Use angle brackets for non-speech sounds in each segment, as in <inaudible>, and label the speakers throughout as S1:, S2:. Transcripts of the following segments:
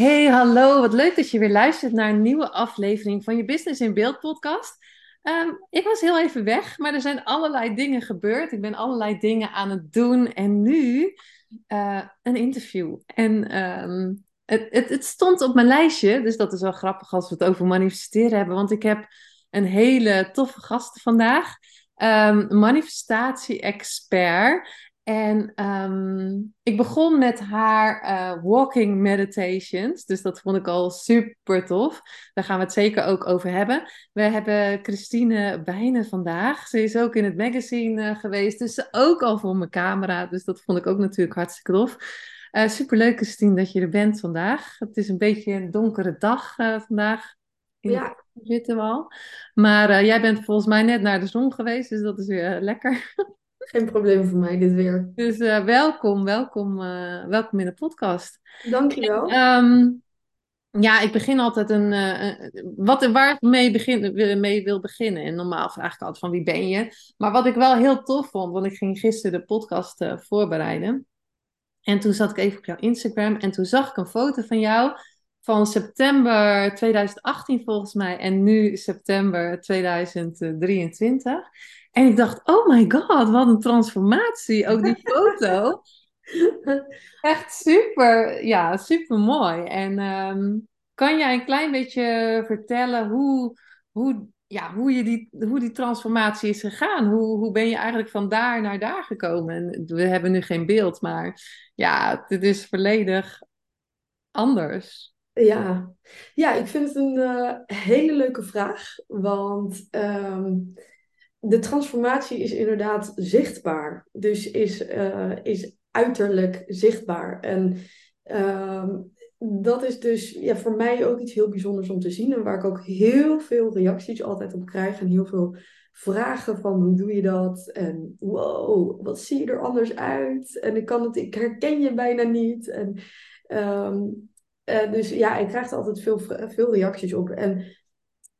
S1: Hey, hallo. Wat leuk dat je weer luistert naar een nieuwe aflevering van je Business in Beeld podcast. Ehm, ik was heel even weg, maar er zijn allerlei dingen gebeurd. Ik ben allerlei dingen aan het doen en nu uh, een interview. En ehm, het, het, het, stond op mijn lijstje, dus dat is wel grappig als we het over manifesteren hebben, want ik heb een hele toffe gast vandaag. Um, manifestatie-expert. En ehm, ik begon met haar uh, walking meditations. Dus dat vond ik al super tof. Daar gaan we het zeker ook over hebben. We hebben Christine Bijnen vandaag. Ze is ook in het magazine uh, geweest. Dus ook al voor mijn camera. Dus dat vond ik ook natuurlijk hartstikke tof. Uh, superleuk Christine dat je er bent vandaag. Het is een beetje een donkere dag vandaag. In ja. zitten we al. Maar jij bent volgens mij net naar de zon geweest. Dus dat is weer lekker. <laughs>
S2: Geen probleem voor mij, dit weer.
S1: Dus uh, welkom, welkom, uh, welkom in de podcast.
S2: Dankjewel.
S1: Um, ja, ik begin altijd een. Uh, wat, waar ik mee, begin, mee wil beginnen. En normaal vraag ik altijd van wie ben je. Maar wat ik wel heel tof vond, want ik ging gisteren de podcast voorbereiden. En toen zat ik even op jouw Instagram en toen zag ik een foto van jou van september 2018 volgens mij en nu september 2023. En ik dacht, oh my god, wat een transformatie. Ook die foto. <laughs> Echt super, ja, super mooi. En um, kan jij een klein beetje vertellen hoe, hoe, ja, hoe, je die, hoe die transformatie is gegaan? Hoe, hoe ben je eigenlijk van daar naar daar gekomen? En we hebben nu geen beeld, maar ja, het is volledig anders.
S2: Ja, ja ik vind het een uh, hele leuke vraag. Want um, de transformatie is inderdaad zichtbaar. Dus is, uh, is uiterlijk zichtbaar. En uh, dat is dus ja, voor mij ook iets heel bijzonders om te zien. En waar ik ook heel veel reacties altijd op krijg. En heel veel vragen van hoe doe je dat? En wow, wat zie je er anders uit? En ik, kan het, ik herken je bijna niet. En, um, uh, dus ja, ik krijg er altijd veel, veel reacties op. En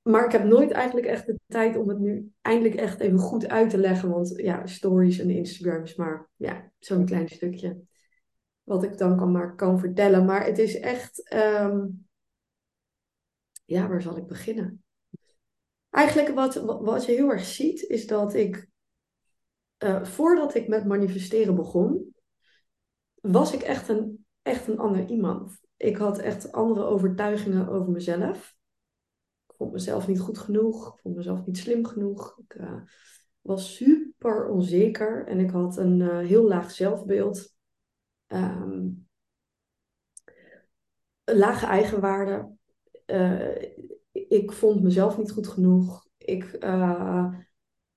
S2: maar ik heb nooit eigenlijk echt de tijd om het nu eindelijk echt even goed uit te leggen. Want ja, stories en Instagram is maar ja, zo'n klein stukje. Wat ik dan kan, maar kan vertellen. Maar het is echt. Um... Ja, waar zal ik beginnen? Eigenlijk wat, wat je heel erg ziet, is dat ik. Uh, voordat ik met manifesteren begon, was ik echt een, echt een ander iemand. Ik had echt andere overtuigingen over mezelf vond mezelf niet goed genoeg. Ik vond mezelf niet slim genoeg. Ik uh, was super onzeker en ik had een uh, heel laag zelfbeeld. Um, lage eigenwaarde. Uh, ik vond mezelf niet goed genoeg. Ik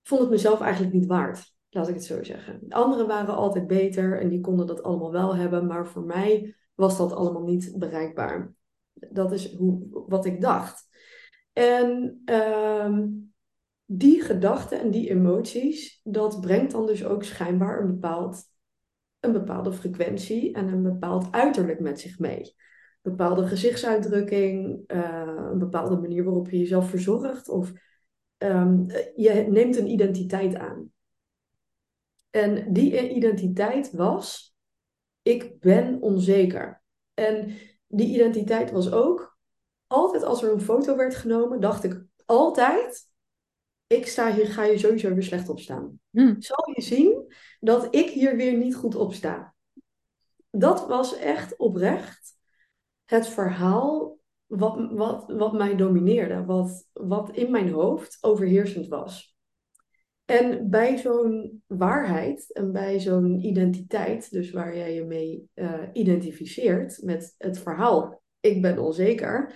S2: vond het mezelf eigenlijk niet waard. Laat ik het zo zeggen. Anderen waren altijd beter en die konden dat allemaal wel hebben. Maar voor mij was dat allemaal niet bereikbaar. Dat is hoe, wat ik dacht. En um, die gedachten en die emoties, dat brengt dan dus ook schijnbaar een, bepaald, een bepaalde frequentie en een bepaald uiterlijk met zich mee. Bepaalde gezichtsuitdrukking, uh, een bepaalde manier waarop je jezelf verzorgt of um, je neemt een identiteit aan. En die identiteit was, ik ben onzeker. En die identiteit was ook, altijd als er een foto werd genomen, dacht ik altijd, ik sta hier, ga je sowieso weer slecht op staan. Hmm. Zal je zien dat ik hier weer niet goed op sta? Dat was echt oprecht het verhaal wat, wat, wat mij domineerde, wat, wat in mijn hoofd overheersend was. En bij zo'n waarheid en bij zo'n identiteit, dus waar jij je mee uh, identificeert met het verhaal, ik ben onzeker,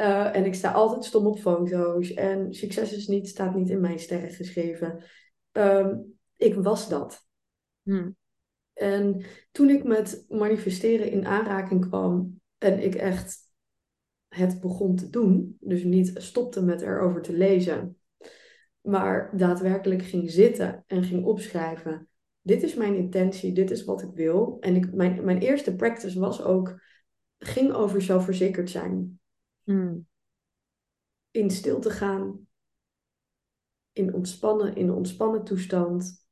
S2: uh, en ik sta altijd stom op foto's. En succes is niet, staat niet in mijn sterren geschreven. Um, ik was dat. Hmm. En toen ik met manifesteren in aanraking kwam en ik echt het begon te doen, dus niet stopte met erover te lezen, maar daadwerkelijk ging zitten en ging opschrijven. Dit is mijn intentie, dit is wat ik wil. En ik, mijn, mijn eerste practice was ook, ging over zelfverzekerd zijn.
S1: Mm.
S2: In stilte gaan, in ontspannen, in een ontspannen toestand,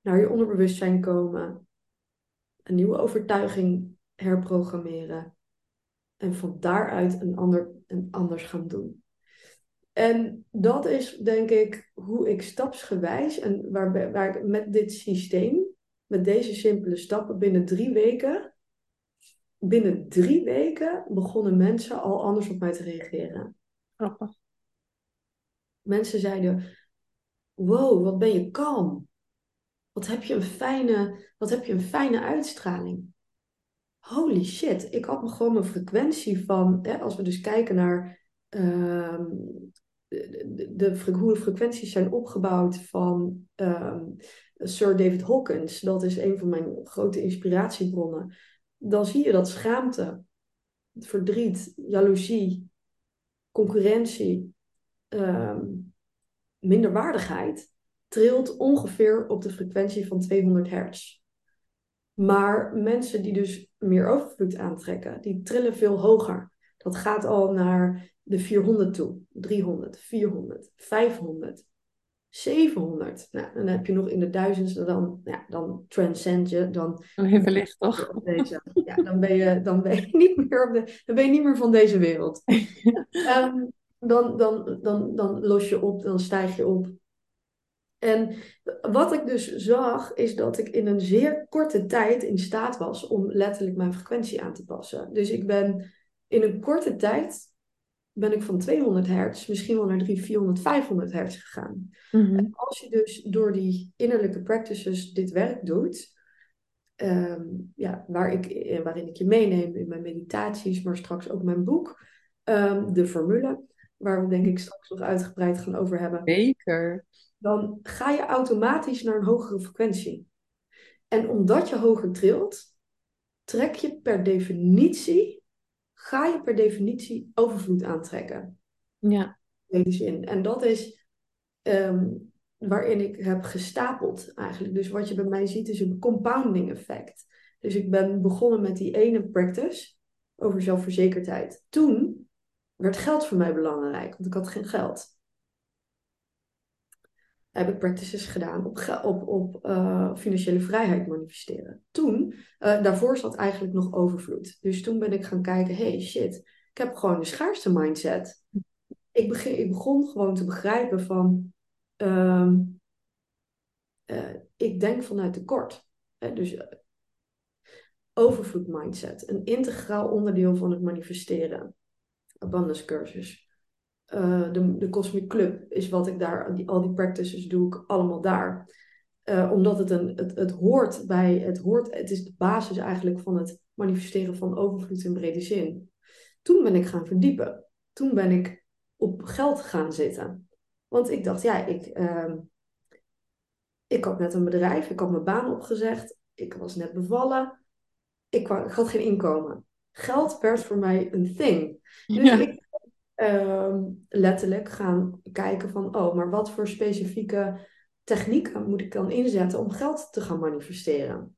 S2: naar je onderbewustzijn komen, een nieuwe overtuiging herprogrammeren en van daaruit een ander, een anders gaan doen. En dat is denk ik hoe ik stapsgewijs en waar, waar ik met dit systeem, met deze simpele stappen binnen drie weken, binnen drie weken begonnen mensen al anders op mij te reageren.
S1: Grappig.
S2: Mensen zeiden, wow, wat ben je kalm. Wat heb je een fijne, wat heb je een fijne uitstraling. Holy shit, ik had me gewoon mijn frequentie van, hè, als we dus kijken naar ehm, de, de, hoe de frequenties zijn opgebouwd van ehm, Sir David Hawkins, dat is een van mijn grote inspiratiebronnen, dan zie je dat schaamte, verdriet, jaloezie, concurrentie, um, minderwaardigheid, trilt ongeveer op de frequentie van 200 hertz. Maar mensen die dus meer overvloed aantrekken, die trillen veel hoger. Dat gaat al naar de 400 toe, 300, 400, 500, 700. Nou, dan heb je nog in de duizendste, dan, ja, dan transcend je. Dan,
S1: Even licht, toch?
S2: Deze, ja, dan, ben je, dan, ben je <laughs> niet meer op de, dan ben je niet meer van deze wereld. um, <laughs> dan, dan, dan, dan los je op, dan stijg je op. En wat ik dus zag, is dat ik in een zeer korte tijd in staat was om letterlijk mijn frequentie aan te passen. Dus ik ben in een korte tijd ben ik van 200 hertz misschien wel naar 300, 400, 500 hertz gegaan.
S1: Mhm.
S2: En als je dus door die innerlijke practices dit werk doet, ehm, ja, waar ik, eh, waarin ik je meeneem in mijn meditaties, maar straks ook mijn boek, ehm, de formule, waar we denk ik straks nog uitgebreid gaan over hebben.
S1: Zeker.
S2: Dan ga je automatisch naar een hogere frequentie. En omdat je hoger trilt, trek je per definitie ga je per definitie overvloed aantrekken.
S1: Ja.
S2: In zin. En dat is ehm, waarin ik heb gestapeld eigenlijk. Dus wat je bij mij ziet is een compounding effect. Dus ik ben begonnen met die ene practice over zelfverzekerdheid. Toen werd geld voor mij belangrijk, want ik had geen geld heb ik practices gedaan op, op, op uh, financiële vrijheid manifesteren. Toen, uh, daarvoor zat eigenlijk nog overvloed. Dus toen ben ik gaan kijken, hey shit, ik heb gewoon de schaarste mindset. Ik, begin, ik begon gewoon te begrijpen van, uh, ik denk vanuit tekort. Hè? Dus overvloed mindset, een integraal onderdeel van het manifesteren. Abundance cursus. Eh, de, de Cosmic Club is wat ik daar, die, al die practices doe ik allemaal daar. Uh, omdat het, een, het, het hoort bij, het hoort, het is de basis eigenlijk van het manifesteren van overvloed in brede zin. Toen ben ik gaan verdiepen. Toen ben ik op geld gaan zitten. Want ik dacht, ja, ik, uh, ik had net een bedrijf, ik had mijn baan opgezegd, ik was net bevallen, ik, ik had geen inkomen. Geld werd voor mij een thing. Dus ja. ik Ehm, letterlijk gaan kijken van, oh, maar wat voor specifieke technieken moet ik dan inzetten om geld te gaan manifesteren?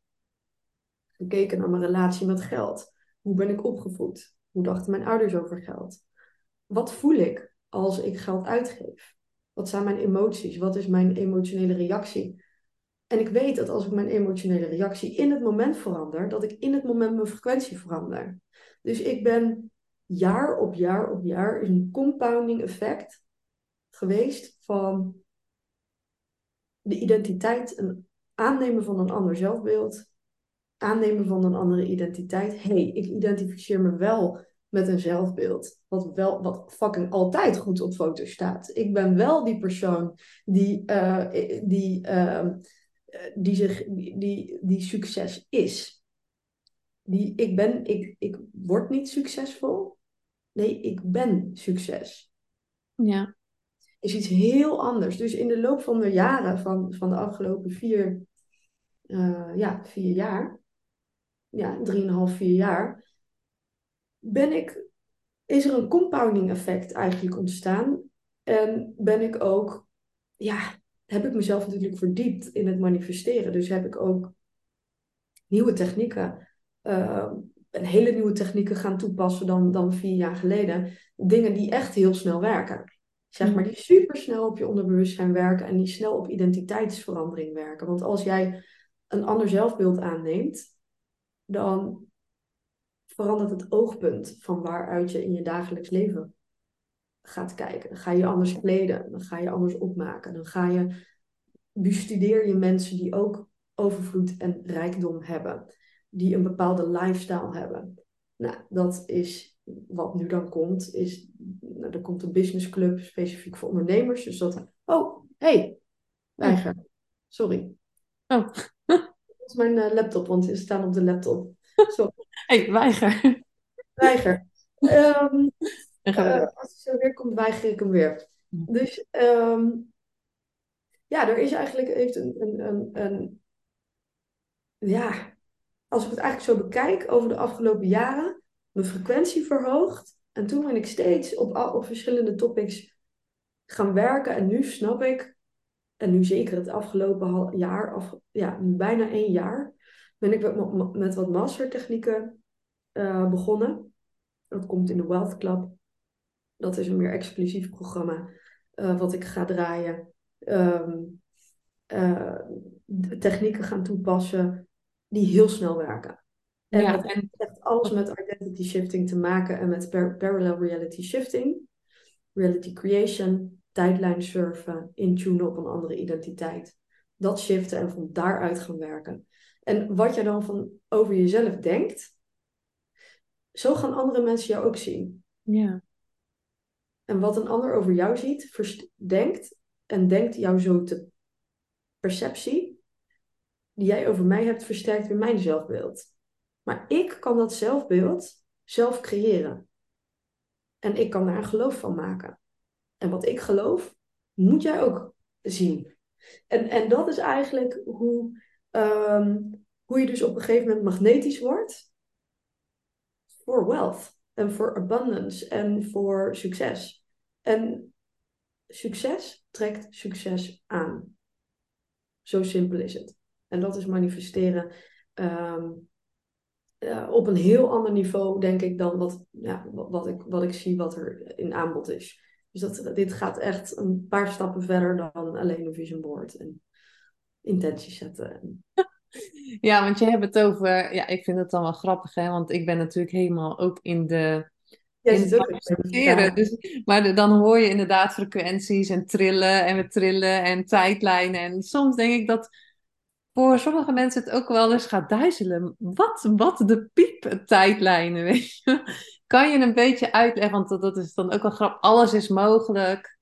S2: Gekeken naar mijn relatie met geld. Hoe ben ik opgevoed? Hoe dachten mijn ouders over geld? Wat voel ik als ik geld uitgeef? Wat zijn mijn emoties? Wat is mijn emotionele reactie? En ik weet dat als ik mijn emotionele reactie in het moment verander, dat ik in het moment mijn frequentie verander. Dus ik ben jaar op jaar op jaar is een compounding effect geweest van de identiteit, een aannemen van een ander zelfbeeld, aannemen van een andere identiteit. hey, ik identificeer me wel met een zelfbeeld, wat, wel, wat fucking altijd goed op foto staat. Ik ben wel die persoon die, uh, die, uh, die, zich, die, die, die succes is. Die, ik, ben, ik, ik word niet succesvol, Nee, ik ben succes.
S1: Ja.
S2: Is iets heel anders. Dus in de loop van de jaren, van, van de afgelopen vier, uh, ja, vier jaar, ja, drieënhalf, vier jaar, ben ik, is er een compounding effect eigenlijk ontstaan. En ben ik ook, ja, heb ik mezelf natuurlijk verdiept in het manifesteren. Dus heb ik ook nieuwe technieken, uh, een hele nieuwe technieken gaan toepassen dan, dan vier jaar geleden. Dingen die echt heel snel werken. Zeg maar, die super snel op je onderbewustzijn werken en die snel op identiteitsverandering werken. Want als jij een ander zelfbeeld aanneemt, dan verandert het oogpunt van waaruit je in je dagelijks leven gaat kijken. Dan ga je anders kleden, dan ga je anders opmaken, dan ga je bestudeer je mensen die ook overvloed en rijkdom hebben, die een bepaalde lifestyle hebben. Nou, dat is wat nu dan komt, is, nou, er komt een businessclub specifiek voor ondernemers, dus dat, oh, hey, weiger, sorry.
S1: Oh. <laughs>
S2: Dat is mijn uh, laptop, want ze staan op de laptop. <laughs> Sorry.
S1: hey, weiger.
S2: Weiger. Um, uh, als hij zo weer komt, weiger ik hem weer. Dus um, ja, er is eigenlijk heeft een, een, een, een, ja, als ik het eigenlijk zo bekijk over de afgelopen jaren, mijn frequentie verhoogd. En toen ben ik steeds op, op verschillende topics gaan werken. En nu snap ik, en nu zeker het afgelopen jaar, af, ja, bijna één jaar, ben ik met, wat mastertechnieken uh, begonnen. Dat komt in de Wealth Club. Dat is een meer exclusief programma uh, wat ik ga draaien. Um, uh, technieken gaan toepassen die heel snel werken. En ja, dat heeft alles met identity shifting te maken en met parallel reality shifting, reality creation, tijdlijn surfen, intunen op een andere identiteit. Dat shiften en van daaruit gaan werken. En wat je dan van over jezelf denkt, zo gaan andere mensen jou ook zien.
S1: Ja.
S2: En wat een ander over jou ziet, denkt en denkt jou zo te perceptie die jij over mij hebt, versterkt weer mijn zelfbeeld. Maar ik kan dat zelfbeeld zelf creëren. En ik kan daar een geloof van maken. En wat ik geloof, moet jij ook zien. En, en dat is eigenlijk hoe, um, hoe je dus op een gegeven moment magnetisch wordt voor wealth en voor abundance en voor succes. En succes trekt succes aan. Zo simpel is het. En dat is manifesteren um, uh, op een heel ander niveau, denk ik, dan wat, ja, wat, ik, wat ik zie wat er in aanbod is. Dus dat, dit gaat echt een paar stappen verder dan alleen een vision board en intenties zetten.
S1: Ja, want je hebt het over, ja, ik vind het dan wel grappig, hè, want ik ben natuurlijk helemaal ook in de
S2: ja,
S1: Dus, maar dan hoor je inderdaad frequenties en trillen en we trillen en tijdlijnen. En soms denk ik dat voor sommige mensen het ook wel eens gaat duizelen. Wat, wat de piep tijdlijnen, <laughs> weet je? Kan je een beetje uitleggen, want dat, dat is dan ook wel grappig. Alles is mogelijk.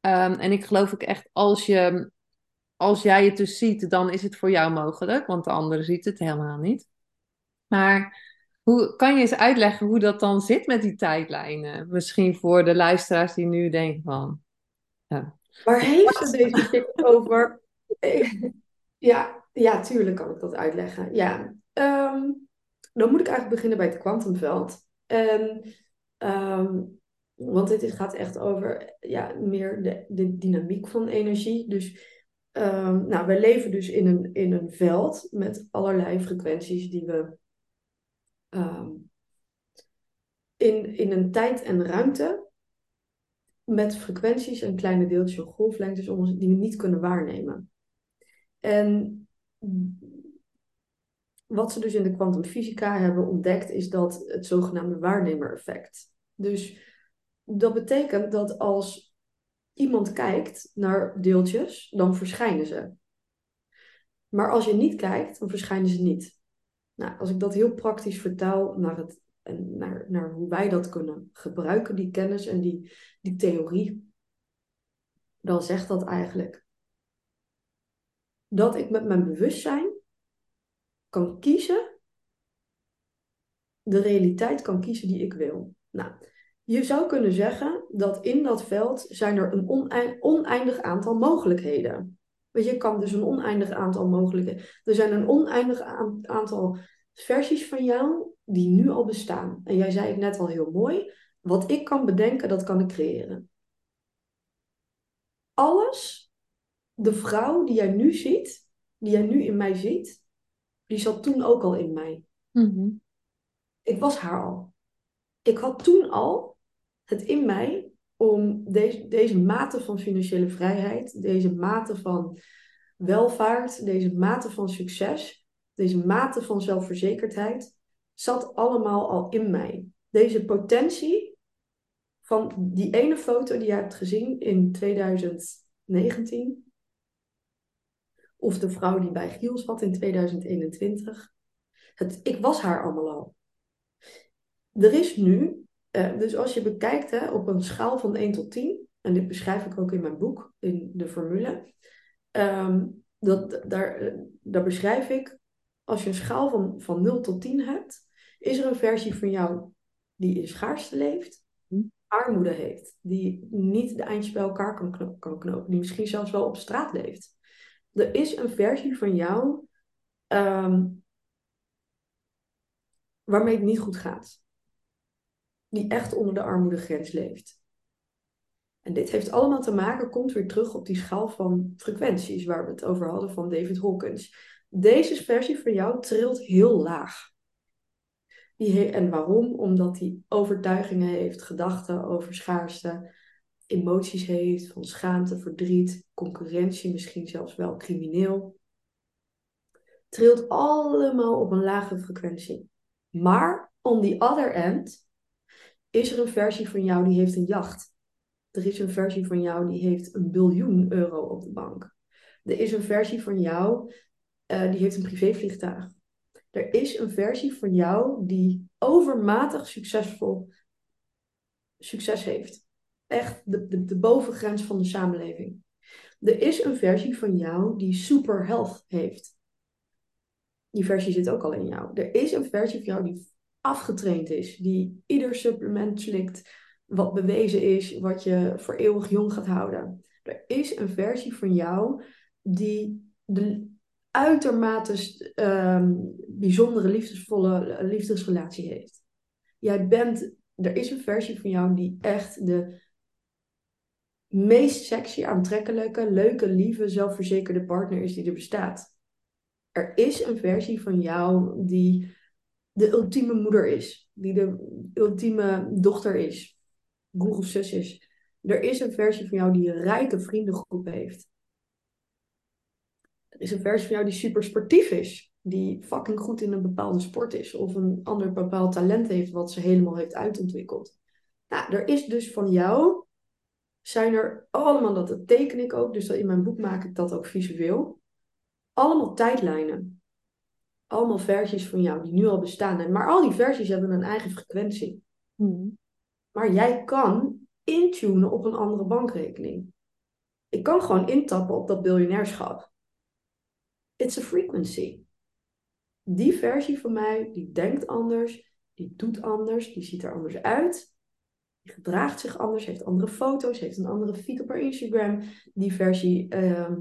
S1: Ehm, en ik geloof ook echt, als, je, als jij het dus ziet, dan is het voor jou mogelijk. Want de andere ziet het helemaal niet. Maar hoe, kan je eens uitleggen hoe dat dan zit met die tijdlijnen? Misschien voor de luisteraars die nu denken van...
S2: Ja. Waar heeft ze deze tip over? <laughs> Ja, ja, tuurlijk kan ik dat uitleggen. Ja, ehm, dan moet ik eigenlijk beginnen bij het kwantumveld. Ehm, want dit gaat echt over ja, meer de, de dynamiek van energie. Dus um, nou, wij leven dus in een, in een veld met allerlei frequenties die we in, in een tijd en ruimte met frequenties en kleine deeltjes of golflengtes die we niet kunnen waarnemen. En wat ze dus in de kwantumfysica hebben ontdekt, is dat het zogenaamde waarnemer-effect. Dus dat betekent dat als iemand kijkt naar deeltjes, dan verschijnen ze. Maar als je niet kijkt, dan verschijnen ze niet. Nou, als ik dat heel praktisch vertaal naar, het, naar, naar hoe wij dat kunnen gebruiken, die kennis en die, die theorie, dan zegt dat eigenlijk dat ik met mijn bewustzijn kan kiezen, de realiteit kan kiezen die ik wil. Nou, je zou kunnen zeggen dat in dat veld zijn er een oneindig aantal mogelijkheden. Want je kan dus een oneindig aantal mogelijke. Er zijn een oneindig aantal versies van jou die nu al bestaan. En jij zei het net al heel mooi. Wat ik kan bedenken, dat kan ik creëren. Alles, de vrouw die jij nu ziet, die jij nu in mij ziet, die zat toen ook al in mij.
S1: Mhm.
S2: Ik was haar al. Ik had toen al het in mij om deze, deze mate van financiële vrijheid, deze mate van welvaart, deze mate van succes, deze mate van zelfverzekerdheid, zat allemaal al in mij. Deze potentie van die ene foto die je hebt gezien in 2019, of de vrouw die bij Giel zat in 2021. Het, ik was haar allemaal al. Er is nu eh, dus als je bekijkt hè, op een schaal van 1 tot 10, en dit beschrijf ik ook in mijn boek, in de formule, ehm, dat, daar, daar beschrijf ik, als je een schaal van, van 0 tot 10 hebt, is er een versie van jou die in schaarste leeft, hm. armoede heeft, die niet de eindjes bij elkaar kan, kan knopen, die misschien zelfs wel op straat leeft. Er is een versie van jou um, waarmee het niet goed gaat die echt onder de armoedegrens leeft. En dit heeft allemaal te maken, komt weer terug op die schaal van frequenties waar we het over hadden van David Hawkins. Deze versie van jou trilt heel laag. Die en waarom? Omdat hij overtuigingen heeft, gedachten over schaarste, emoties heeft van schaamte, verdriet, concurrentie, misschien zelfs wel crimineel. Trilt allemaal op een lage frequentie. Maar on the other end is er een versie van jou die heeft een jacht? Er is een versie van jou die heeft een biljoen euro op de bank. Er is een versie van jou uh, die heeft een privévliegtuig. Er is een versie van jou die overmatig succesvol succes heeft. Echt de, de, bovengrens van de samenleving. Er is een versie van jou die super health heeft. Die versie zit ook al in jou. Er is een versie van jou die afgetraind is, die ieder supplement slikt wat bewezen is, wat je voor eeuwig jong gaat houden. Er is een versie van jou die de uitermate um, bijzondere liefdesvolle liefdesrelatie heeft. Jij bent, er is een versie van jou die echt de meest sexy, aantrekkelijke, leuke, lieve, zelfverzekerde partner is die er bestaat. Er is een versie van jou die de ultieme moeder is. Die de ultieme dochter is. Of zus is. Er is een versie van jou die een rijke vriendengroep heeft. Er is een versie van jou die super sportief is. Die fucking goed in een bepaalde sport is. Of een ander bepaald talent heeft wat ze helemaal heeft uitontwikkeld. Nou, er is dus van jou, zijn er allemaal, dat teken ik ook, dus in mijn boek maak ik dat ook visueel. Allemaal tijdlijnen allemaal versies van jou die nu al bestaan. Maar al die versies hebben een eigen frequentie.
S1: Hmm.
S2: Maar jij kan intunen op een andere bankrekening. Ik kan gewoon intappen op dat biljonairschap. It's a frequency. Die versie van mij, die denkt anders, die doet anders, die ziet er anders uit. Gedraagt zich anders, heeft andere foto's, heeft een andere feed op haar Instagram. Die versie ehm,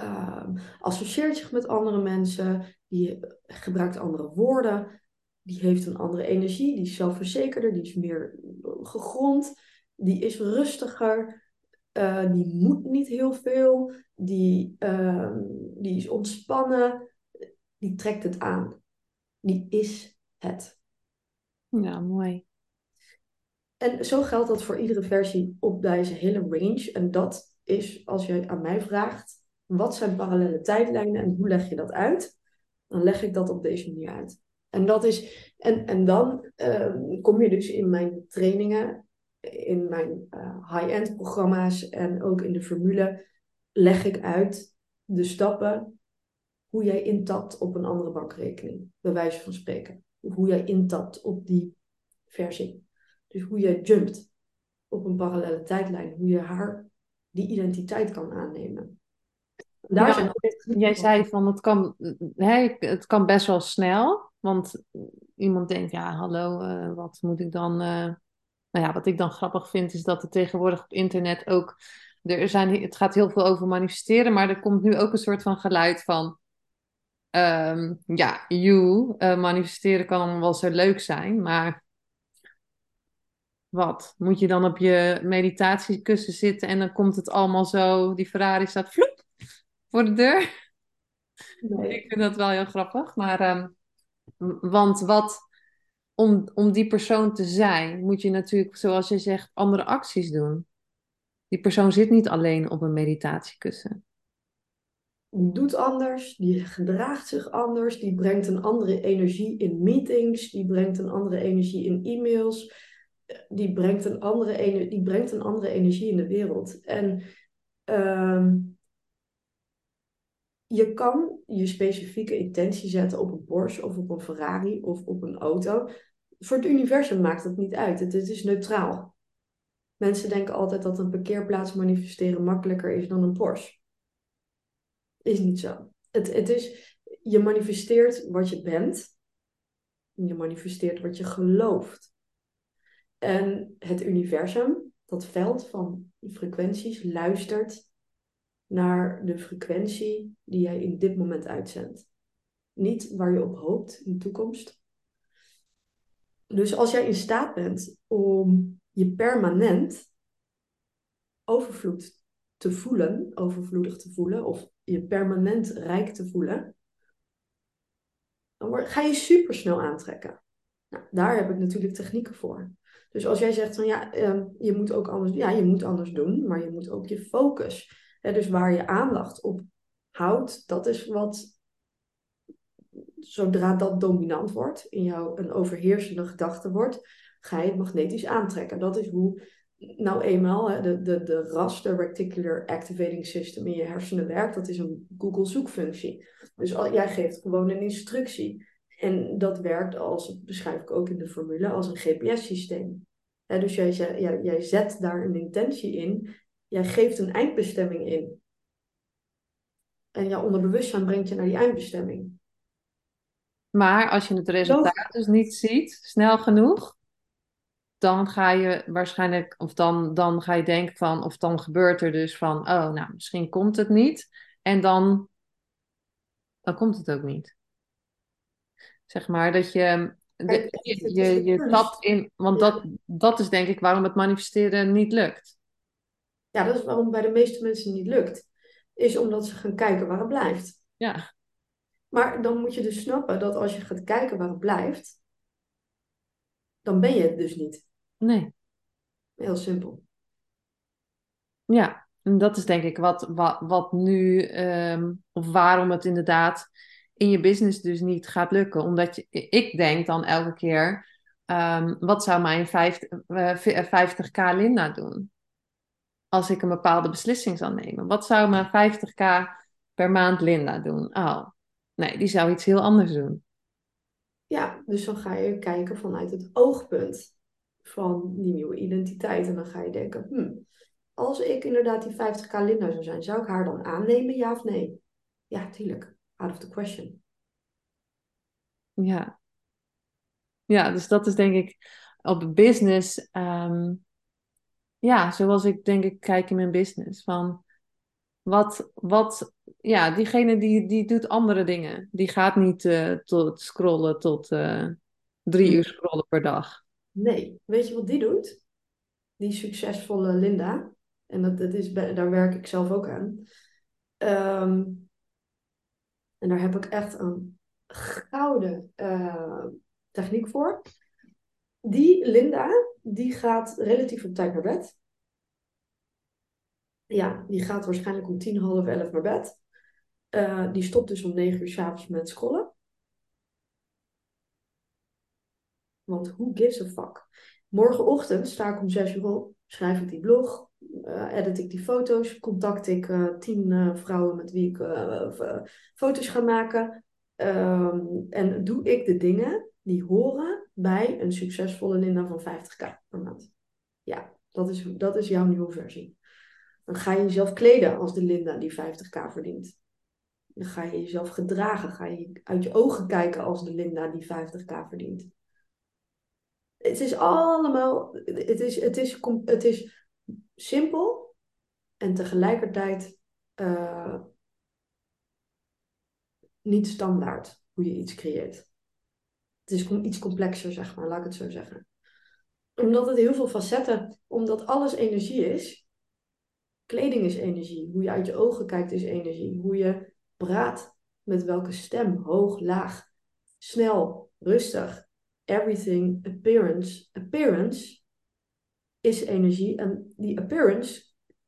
S2: uh, associeert zich met andere mensen, die gebruikt andere woorden, die heeft een andere energie, die is zelfverzekerder, die is meer gegrond, die is rustiger, uh, die moet niet heel veel, die, uh, die is ontspannen, die trekt het aan. Die is het.
S1: Ja, mooi.
S2: En zo geldt dat voor iedere versie op deze hele range. En dat is, als je aan mij vraagt, wat zijn parallele tijdlijnen en hoe leg je dat uit? Dan leg ik dat op deze manier uit. En, dat is, en, en dan ehm, kom je dus in mijn trainingen, in mijn uh, high-end programma's en ook in de formule, leg ik uit de stappen hoe jij intapt op een andere bankrekening, bij wijze van spreken. Hoe jij intapt op die versie. Dus hoe jij jumpt op een parallele tijdlijn, hoe je haar die identiteit kan aannemen.
S1: Daar zijn jij zei van het kan, hè, het kan best wel snel. Want iemand denkt, ja, hallo, uh, wat moet ik dan. Uh... Nou ja, wat ik dan grappig vind, is dat er tegenwoordig op internet ook er zijn, het gaat heel veel over manifesteren, maar er komt nu ook een soort van geluid van, ehm, ja, you, uh, manifesteren kan wel zo leuk zijn, maar wat? Moet je dan op je meditatiekussen zitten en dan komt het allemaal zo, die Ferrari staat vloep voor de deur? Nee. Ik vind dat wel heel grappig, maar, um, want wat, om, om die persoon te zijn, moet je natuurlijk, zoals je zegt, andere acties doen. Die persoon zit niet alleen op een meditatiekussen.
S2: Die doet anders, die gedraagt zich anders, die brengt een andere energie in meetings, die brengt een andere energie in e-mails, die brengt een andere, die brengt een andere energie in de wereld. En uh, je kan je specifieke intentie zetten op een Porsche of op een Ferrari of op een auto. Voor het universum maakt het niet uit. Het, het is neutraal. Mensen denken altijd dat een parkeerplaats manifesteren makkelijker is dan een Porsche. Is niet zo. Het, het is, je manifesteert wat je bent. Je manifesteert wat je gelooft. En het universum, dat veld van frequenties, luistert naar de frequentie die jij in dit moment uitzendt. Niet waar je op hoopt in de toekomst. Dus als jij in staat bent om je permanent overvloed te voelen, overvloedig te voelen, of je permanent rijk te voelen, dan ga je super snel aantrekken. Nou, daar heb ik natuurlijk technieken voor. Dus als jij zegt van ja, ehm, je moet ook anders, ja, je moet anders doen, maar je moet ook je focus dus waar je aandacht op houdt, dat is wat, zodra dat dominant wordt, in jou een overheersende gedachte wordt, ga je het magnetisch aantrekken. Dat is hoe nou eenmaal de, de, de RAS, de Reticular Activating System in je hersenen werkt. Dat is een Google zoekfunctie. Dus al, jij geeft gewoon een instructie. En dat werkt als, dat beschrijf ik ook in de formule, als een GPS-systeem. dus jij, jij, jij zet daar een intentie in Jij geeft een eindbestemming in. En jouw onderbewustzijn brengt je naar die eindbestemming.
S1: Maar als je het resultaat dus niet ziet, snel genoeg, dan ga je waarschijnlijk, of dan, dan ga je denken van, of dan gebeurt er dus van, oh, nou, misschien komt het niet. En dan, dan komt het ook niet. Zeg maar dat je, de, je, je, je tapt in, want dat, dat is denk ik waarom het manifesteren niet lukt.
S2: Ja, dat is waarom bij de meeste mensen niet lukt. Is omdat ze gaan kijken waar het blijft.
S1: Ja.
S2: Maar dan moet je dus snappen dat als je gaat kijken waar het blijft, dan ben je het dus niet.
S1: Nee.
S2: Heel simpel.
S1: Ja, en dat is denk ik wat, wat, wat nu, um, of waarom het inderdaad in je business dus niet gaat lukken. Omdat je, ik denk dan elke keer, um, wat zou mijn 50, uh, 50k Linda doen? als ik een bepaalde beslissing zou nemen. Wat zou mijn 50k per maand Linda doen? Oh, nee, die zou iets heel anders doen.
S2: Ja, dus dan ga je kijken vanuit het oogpunt van die nieuwe identiteit. En dan ga je denken, hmm, als ik inderdaad die 50k Linda zou zijn, zou ik haar dan aannemen, ja of nee? Ja, tuurlijk. Out of the question.
S1: Ja. Ja, dus dat is denk ik op business ehm, ja, zoals ik denk ik kijk in mijn business. Van wat, wat ja, diegene die, die doet andere dingen. Die gaat niet uh, tot scrollen tot uh, drie uur scrollen per dag.
S2: Nee, weet je wat die doet? Die succesvolle Linda. En dat, dat is, daar werk ik zelf ook aan. Um, en daar heb ik echt een gouden uh, techniek voor. Die Linda, die gaat relatief op tijd naar bed. Ja, die gaat waarschijnlijk om tien, half elf naar bed. Uh, die stopt dus om negen uur s'avonds met scrollen. Want who gives a fuck? Morgenochtend sta ik om zes uur op, schrijf ik die blog, uh, edit ik die foto's, contact ik uh, tien vrouwen met wie ik foto's ga maken. Um, en doe ik de dingen die horen bij een succesvolle Linda van 50k per maand. Ja, dat is, dat is jouw nieuwe versie. Dan ga je jezelf kleden als de Linda die 50k verdient. Dan ga je jezelf gedragen. Ga je uit je ogen kijken als de Linda die 50k verdient. Het is allemaal, het is, het is, het is simpel, en tegelijkertijd eh, niet standaard hoe je iets creëert. Het is iets complexer, zeg maar, laat ik het zo zeggen. Omdat het heel veel facetten, omdat alles energie is. Kleding is energie. Hoe je uit je ogen kijkt is energie. Hoe je praat, met welke stem, hoog, laag, snel, rustig. Everything, appearance. Appearance is energie en die appearance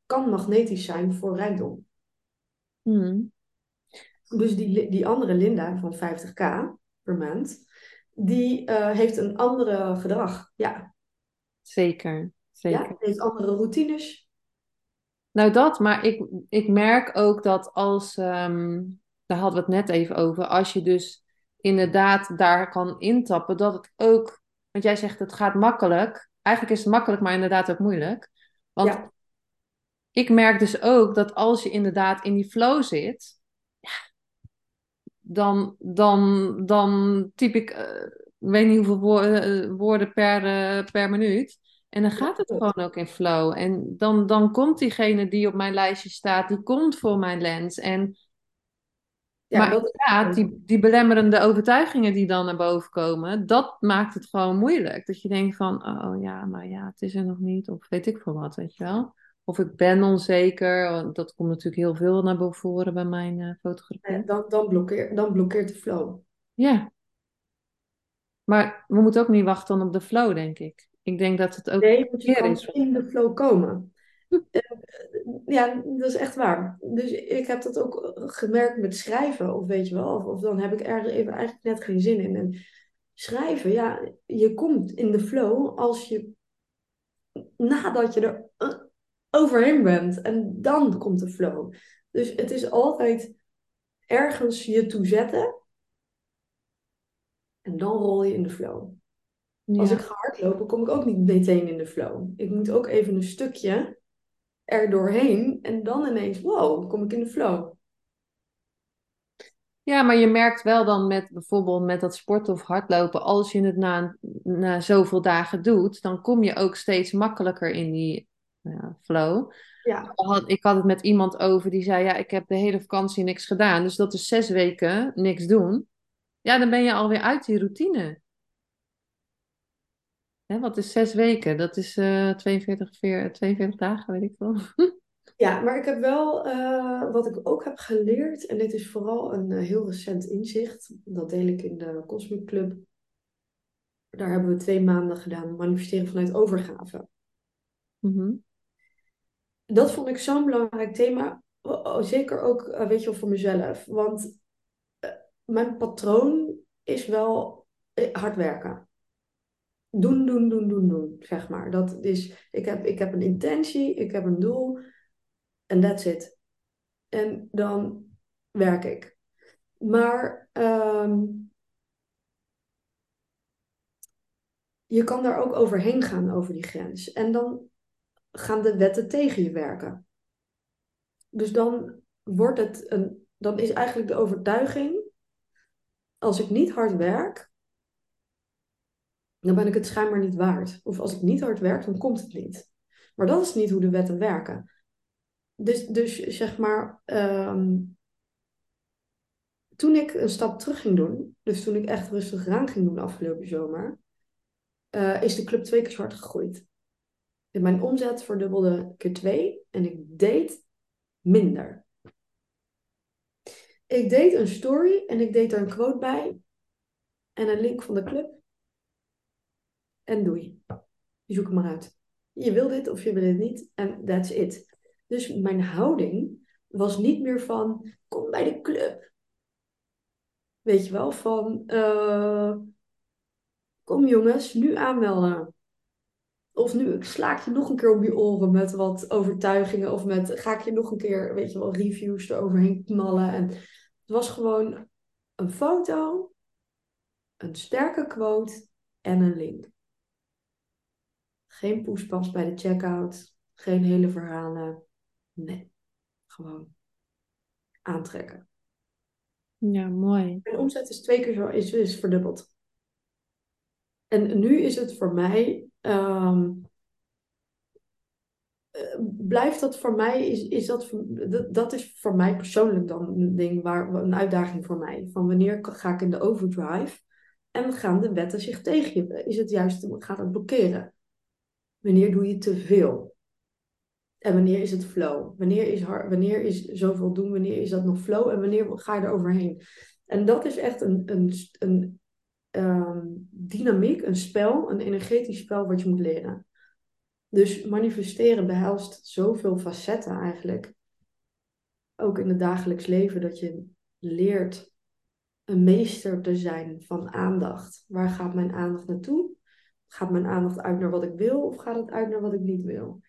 S2: kan magnetisch zijn voor rijkdom.
S1: Hmm.
S2: Dus die, die andere Linda van 50k per maand, die uh, heeft een andere gedrag. Ja.
S1: Zeker, zeker.
S2: Ja, heeft andere routines.
S1: Nou dat, maar ik, ik merk ook dat als, um, daar hadden we het net even over, als je dus inderdaad daar kan intappen, dat het ook, want jij zegt het gaat makkelijk. Eigenlijk is het makkelijk, maar inderdaad ook moeilijk. Want ja. ik merk dus ook dat als je inderdaad in die flow zit, ja, dan, dan, dan typ ik, uh, weet niet hoeveel woorden, uh, woorden per, uh, per minuut. En dan gaat het gewoon ook in flow. En dan, dan komt diegene die op mijn lijstje staat, die komt voor mijn lens. En ja, maar dat... ja, die, die belemmerende overtuigingen die dan naar boven komen, dat maakt het gewoon moeilijk. Dat je denkt van, oh ja, maar ja, het is er nog niet. Of weet ik veel wat, weet je wel. Of ik ben onzeker. Dat komt natuurlijk heel veel naar voren bij mijn uh, fotografie.
S2: Ja, dan, dan, blokkeert, dan blokkeert de flow.
S1: Ja. Maar we moeten ook niet wachten op de flow, denk ik. Ik denk dat het ook
S2: nee, moet je is. in de flow komen. Eh, ja, dat is echt waar. Dus ik heb dat ook gemerkt met schrijven, of weet je wel, of, of dan heb ik er even eigenlijk net geen zin in. En schrijven, ja, je komt in de flow als je nadat je er eh, overheen bent. En dan komt de flow. Dus het is altijd ergens je toe zetten. En dan rol je in de flow. Als ik ga hardlopen, kom ik ook niet meteen in de flow. Ik moet ook even een stukje er doorheen en dan ineens, wow, kom ik in de flow.
S1: Ja, maar je merkt wel dan met bijvoorbeeld met dat sporten of hardlopen, als je het na, na zoveel dagen doet, dan kom je ook steeds makkelijker in die ja, flow.
S2: Ja.
S1: Ik had het met iemand over die zei, ja, ik heb de hele vakantie niks gedaan, dus dat is zes weken niks doen. Ja, dan ben je alweer uit die routine. Hè, wat is zes weken? Dat is uh, 42, 42 dagen, weet ik wel. <laughs>
S2: Ja, maar ik heb wel, uh, wat ik ook heb geleerd, en dit is vooral een uh, heel recent inzicht, dat deel ik in de Cosmic Club. Daar hebben we twee maanden gedaan, manifesteren vanuit overgave.
S1: Mm -hmm.
S2: Dat vond ik zo'n belangrijk thema, oh, zeker ook, uh, weet je wel, voor mezelf. Want mijn patroon is wel hard werken doen, doen, doen, doen, doen, zeg maar. Dat is, ik heb, ik heb een intentie, ik heb een doel en that's it. En dan werk ik. Maar um, je kan daar ook overheen gaan over die grens. En dan gaan de wetten tegen je werken. Dus dan wordt het een, dan is eigenlijk de overtuiging, als ik niet hard werk, dan ben ik het schijnbaar niet waard. Of als ik niet hard werk, dan komt het niet. Maar dat is niet hoe de wetten werken. Dus, dus zeg maar, ehm, toen ik een stap terug ging doen, dus toen ik echt rustig aan ging doen afgelopen zomer, uh, is de club twee keer zwart gegroeid. Mijn omzet verdubbelde keer twee en ik deed minder. Ik deed een story en ik deed er een quote bij en een link van de club en doei. Zoek het maar uit. Je wil dit of je wil het niet en that's it. Dus mijn houding was niet meer van, kom bij de club. Weet je wel, van, uh, kom jongens, nu aanmelden. Of nu ik je nog een keer op je oren met wat overtuigingen. Of met, ga ik je nog een keer, weet je wel, reviews eroverheen knallen. En het was gewoon een foto, een sterke quote en een link. Geen poespas bij de checkout. Geen hele verhalen. Nee. Gewoon aantrekken.
S1: Ja, mooi.
S2: Mijn omzet is twee keer zo, is, is verdubbeld. En nu is het voor mij, um, blijft dat voor mij, is, is dat, dat, dat is voor mij persoonlijk dan een ding waar een uitdaging voor mij. Van wanneer ga ik in de overdrive en gaan de wetten zich tegen je? Is het juist, gaat het blokkeren? Wanneer doe je te veel? En wanneer is het flow? Wanneer is, hard, wanneer is zoveel doen? Wanneer is dat nog flow? En wanneer ga je er overheen? En dat is echt een, een, een um, dynamiek, een spel, een energetisch spel wat je moet leren. Dus manifesteren behelst zoveel facetten eigenlijk. Ook in het dagelijks leven, dat je leert een meester te zijn van aandacht. Waar gaat mijn aandacht naartoe? Gaat mijn aandacht uit naar wat ik wil of gaat het uit naar wat ik niet wil?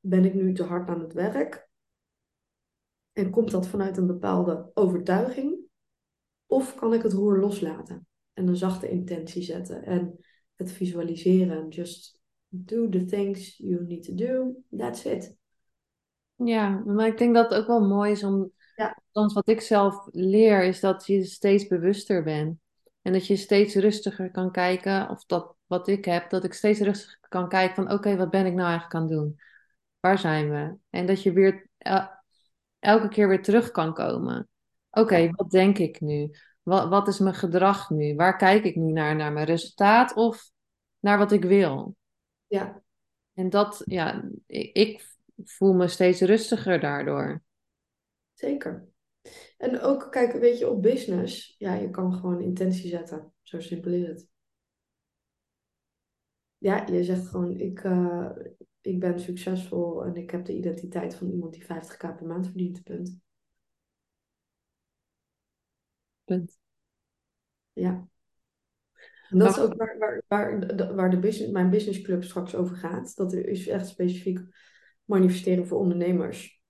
S2: Ben ik nu te hard aan het werk? En komt dat vanuit een bepaalde overtuiging? Of kan ik het roer loslaten en een zachte intentie zetten en het visualiseren? Just do the things you need to do. That's it.
S1: Ja, maar ik denk dat het ook wel mooi is om. Ja. wat ik zelf leer, is dat je steeds bewuster bent. En dat je steeds rustiger kan kijken, of dat wat ik heb, dat ik steeds rustiger kan kijken van oké, wat ben ik nou eigenlijk aan het doen? Waar zijn we? En dat je weer elke keer weer terug kan komen. Oké, wat denk ik nu? Wat, wat is mijn gedrag nu? Waar kijk ik nu naar? Naar mijn resultaat of naar wat ik wil?
S2: Ja.
S1: En dat, ja, ik, ik voel me steeds rustiger daardoor.
S2: Zeker. En ook, kijk, weet je, op business, ja, je kan gewoon intentie zetten. Zo simpel is het. Ja, je zegt gewoon, ik, uh, ik ben succesvol en ik heb de identiteit van iemand die 50k per maand verdient, punt.
S1: Punt.
S2: Ja. En dat is ook waar, waar, waar, waar de business, mijn businessclub straks over gaat. Dat is echt specifiek manifesteren voor ondernemers.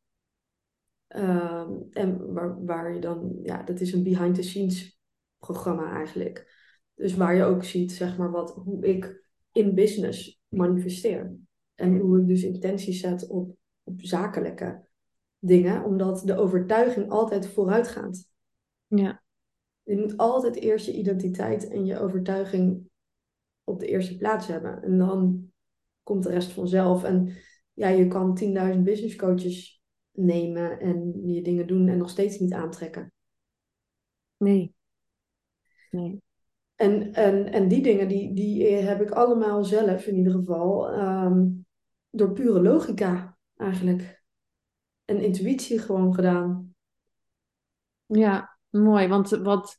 S2: Ehm, en waar, waar je dan, ja, dat is een behind the scenes programma eigenlijk. Dus waar je ook ziet, zeg maar, wat, hoe ik in business manifesteer. En hoe ik dus intenties zet op, op zakelijke dingen, omdat de overtuiging altijd vooruit gaat.
S1: Ja.
S2: Je moet altijd eerst je identiteit en je overtuiging op de eerste plaats hebben. En dan komt de rest vanzelf. En ja, je kan 10.000 business coaches nemen en je dingen doen en nog steeds niet aantrekken.
S1: Nee. Nee.
S2: En, en, en die dingen, die, die heb ik allemaal zelf in ieder geval ehm, door pure logica eigenlijk. En intuïtie gewoon gedaan.
S1: Ja, mooi. Want, wat,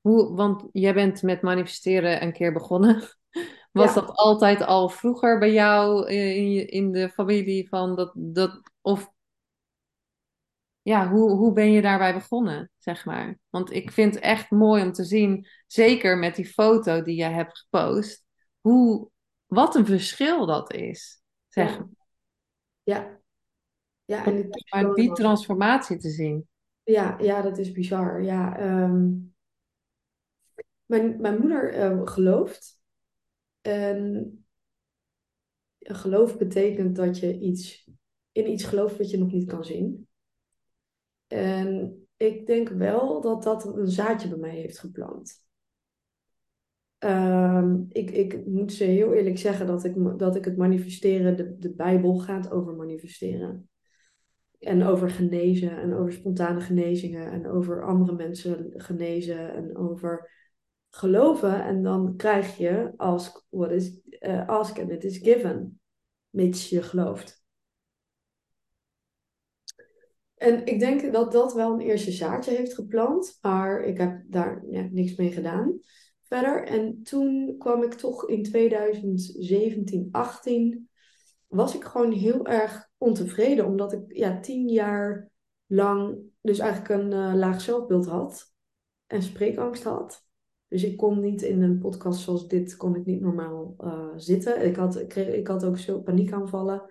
S1: hoe, want jij bent met manifesteren een keer begonnen. <laughs> Was dat altijd al vroeger bij jou in, in de familie van dat, dat of ja, hoe, hoe ben je daarbij begonnen, zeg maar? Want ik vind het echt mooi om te zien, zeker met die foto die jij hebt gepost, hoe, wat een verschil dat is, zeg
S2: maar. Ja. ja. en het
S1: maar die transformatie te zien.
S2: Ja, ja, dat is bizar. Ja, ehm, mijn, mijn moeder uh, gelooft. En geloof betekent dat je iets, in iets gelooft wat je nog niet kan zien. En ik denk wel dat dat een zaadje bij mij heeft geplant. Ehm, ik, ik moet ze heel eerlijk zeggen dat ik, dat ik het manifesteren, de, de Bijbel gaat over manifesteren. En over genezen en over spontane genezingen en over andere mensen genezen en over geloven. En dan krijg je ask, what is, uh, ask and it is given, mits je gelooft. En ik denk dat dat wel een eerste zaadje heeft geplant, maar ik heb daar ja, niks mee gedaan verder. En toen kwam ik toch in 2017, 18, was ik gewoon heel erg ontevreden, omdat ik ja, tien jaar lang dus eigenlijk een uh, laag zelfbeeld had en spreekangst had. Dus ik kon niet in een podcast zoals dit, kon ik niet normaal uh, zitten. Ik had, ik, kreeg, ik had ook zo paniekaanvallen.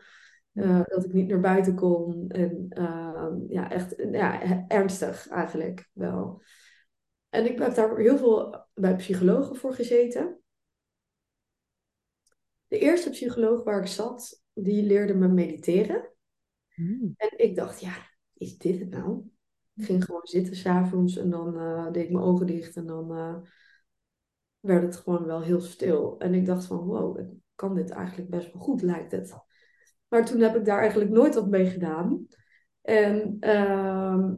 S2: Uh, dat ik niet naar buiten kon. En uh, ja, echt ja, ernstig eigenlijk wel. En ik heb daar heel veel bij psychologen voor gezeten. De eerste psycholoog waar ik zat, die leerde me mediteren. Mm. En ik dacht, ja, is dit het nou? Ik ging gewoon zitten s'avonds en dan uh, deed ik mijn ogen dicht en dan uh, werd het gewoon wel heel stil. En ik dacht van, wow, ik kan dit eigenlijk best wel goed, lijkt het. Maar toen heb ik daar eigenlijk nooit wat mee gedaan. En ehm,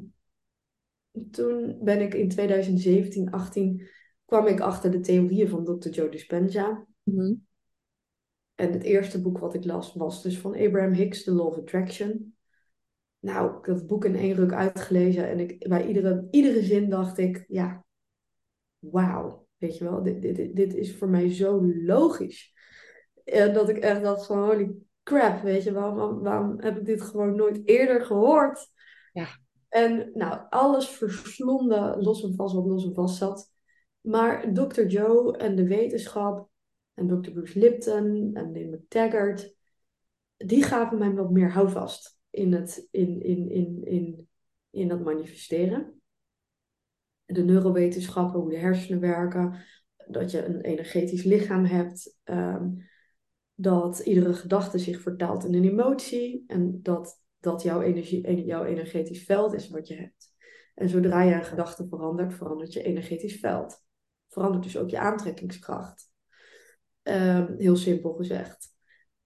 S2: toen ben ik in 2017, 18, kwam ik achter de theorieën van Dr. Joe Dispenza.
S1: Mhm.
S2: En het eerste boek wat ik las was dus van Abraham Hicks, The Law of Attraction. Nou, ik had het boek in één ruk uitgelezen en ik, bij iedere, iedere zin dacht ik, ja, wauw, weet je wel, dit, dit, dit is voor mij zo logisch. En dat ik echt dacht van, holy crap, weet je, waarom, waarom, heb ik dit gewoon nooit eerder gehoord?
S1: Ja.
S2: En nou, alles verslonden, los en vast wat los en vast zat. Maar Dr. Joe en de wetenschap en Dr. Bruce Lipton en Lynn McTaggart, die gaven mij wat meer houvast in, het, in, in, in, in, in dat manifesteren. De neurowetenschappen, hoe de hersenen werken, dat je een energetisch lichaam hebt, ehm, dat iedere gedachte zich vertaalt in een emotie en dat dat jouw, energie, jouw energetisch veld is wat je hebt. En zodra je een gedachte verandert, verandert je energetisch veld. Verandert dus ook je aantrekkingskracht. Ehm, heel simpel gezegd.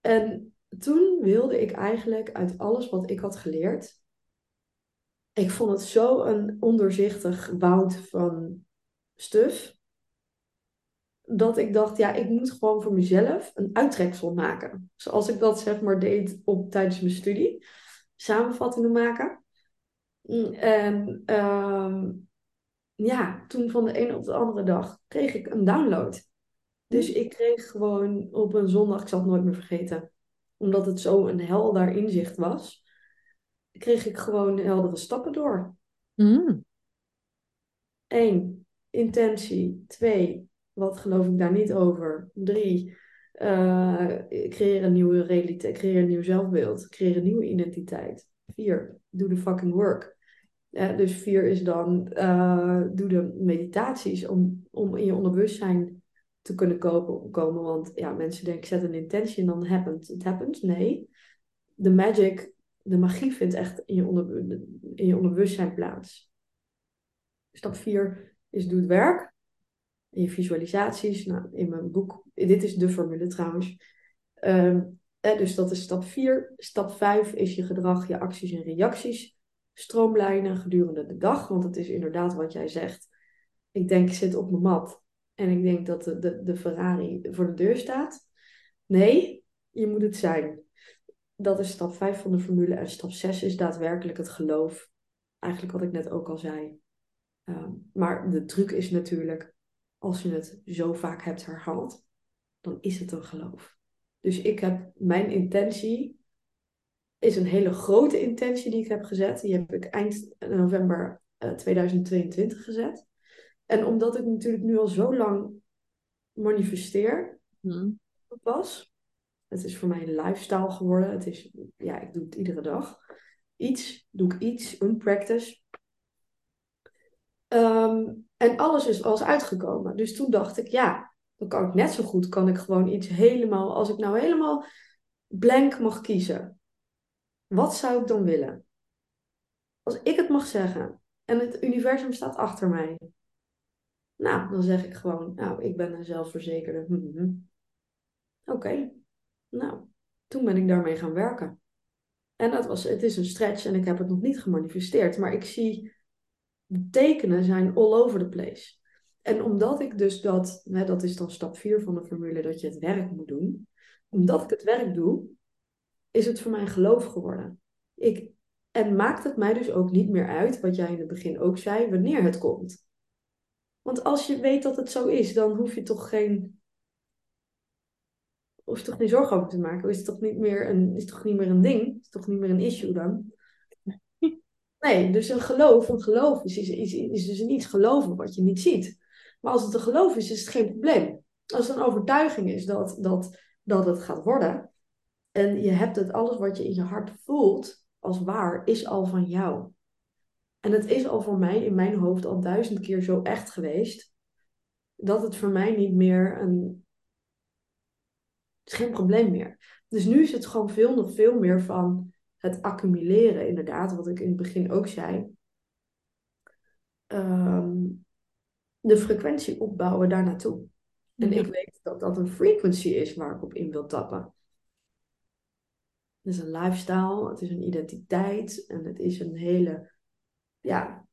S2: En toen wilde ik eigenlijk uit alles wat ik had geleerd. Ik vond het zo een ondoorzichtig woud van stuf. Dat ik dacht, ja, ik moet gewoon voor mezelf een uittreksel maken. Zoals ik dat zeg maar deed op, tijdens mijn studie. Samenvattingen maken. En ehm, ja, toen van de ene op de andere dag kreeg ik een download. Dus ik kreeg gewoon op een zondag, ik zal het nooit meer vergeten, omdat het zo een helder inzicht was, kreeg ik gewoon heldere stappen door.
S1: Mm.
S2: Eén, intentie. Twee, wat geloof ik daar niet over? Drie, uh, creëer een nieuwe realiteit, creëer een nieuw zelfbeeld, creëer een nieuwe identiteit. Vier, doe de fucking work. dus vier is dan, uh, doe de meditaties om, om in je onderbewustzijn te kunnen kopen, komen. Want ja, mensen denken, zet een intentie en dan happens. Het happens. Nee. De magic, de magie vindt echt in je, onder, in je onderbewustzijn plaats. Stap 4 is doe het werk. Je visualisaties. Nou, in mijn boek, dit is de formule trouwens. Um, dus dat is stap 4. Stap 5 is je gedrag, je acties en reacties stroomlijnen gedurende de dag. Want het is inderdaad wat jij zegt. Ik denk, ik zit op mijn mat en ik denk dat de, de, de Ferrari voor de deur staat. Nee, je moet het zijn. Dat is stap 5 van de formule. En stap 6 is daadwerkelijk het geloof. Eigenlijk wat ik net ook al zei. Ehm, maar de truc is natuurlijk, als je het zo vaak hebt herhaald, dan is het een geloof. Dus ik heb mijn intentie, is een hele grote intentie die ik heb gezet. Die heb ik eind november uh, eh, 2022 gezet. En omdat ik natuurlijk nu al zo lang manifesteer, hmm. pas. Het is voor mij een lifestyle geworden. Het is, ja, ik doe het iedere dag. Iets, doe ik iets, een practice. Ehm, en alles is als uitgekomen. Dus toen dacht ik, ja, dan kan ik net zo goed, kan ik gewoon iets helemaal, als ik nou helemaal blank mag kiezen. Wat zou ik dan willen? Als ik het mag zeggen en het universum staat achter mij. Nou, dan zeg ik gewoon, nou, ik ben een zelfverzekerde. Mhm. Oké, nou, toen ben ik daarmee gaan werken. En dat was, het is een stretch en ik heb het nog niet gemanifesteerd, maar ik zie de tekenen zijn all over the place. En omdat ik dus dat, hè, dat is dan stap 4 van de formule, dat je het werk moet doen. Omdat ik het werk doe, is het voor mij geloof geworden. Ik, en maakt het mij dus ook niet meer uit, wat jij in het begin ook zei, wanneer het komt. Want als je weet dat het zo is, dan hoef je toch geen. Je toch geen zorgen over te maken? Is het toch niet meer een, is toch niet meer een ding? Is het toch niet meer een issue dan? Nee, dus een geloof, een geloof is, is, is, is dus iets geloven wat je niet ziet. Maar als het een geloof is, is het geen probleem. Als het een overtuiging is dat, dat, dat het gaat worden, en je hebt het, alles wat je in je hart voelt als waar, is al van jou. En het is al voor mij in mijn hoofd al duizend keer zo echt geweest. Dat het voor mij niet meer een. Is geen probleem meer. Dus nu is het gewoon veel, nog veel meer van het accumuleren, inderdaad, wat ik in het begin ook zei. Ehm, de frequentie opbouwen daar naartoe. En ik weet dat dat een frequency is waar ik op in wil tappen. Het is een lifestyle, het is een identiteit en het is een hele, ja,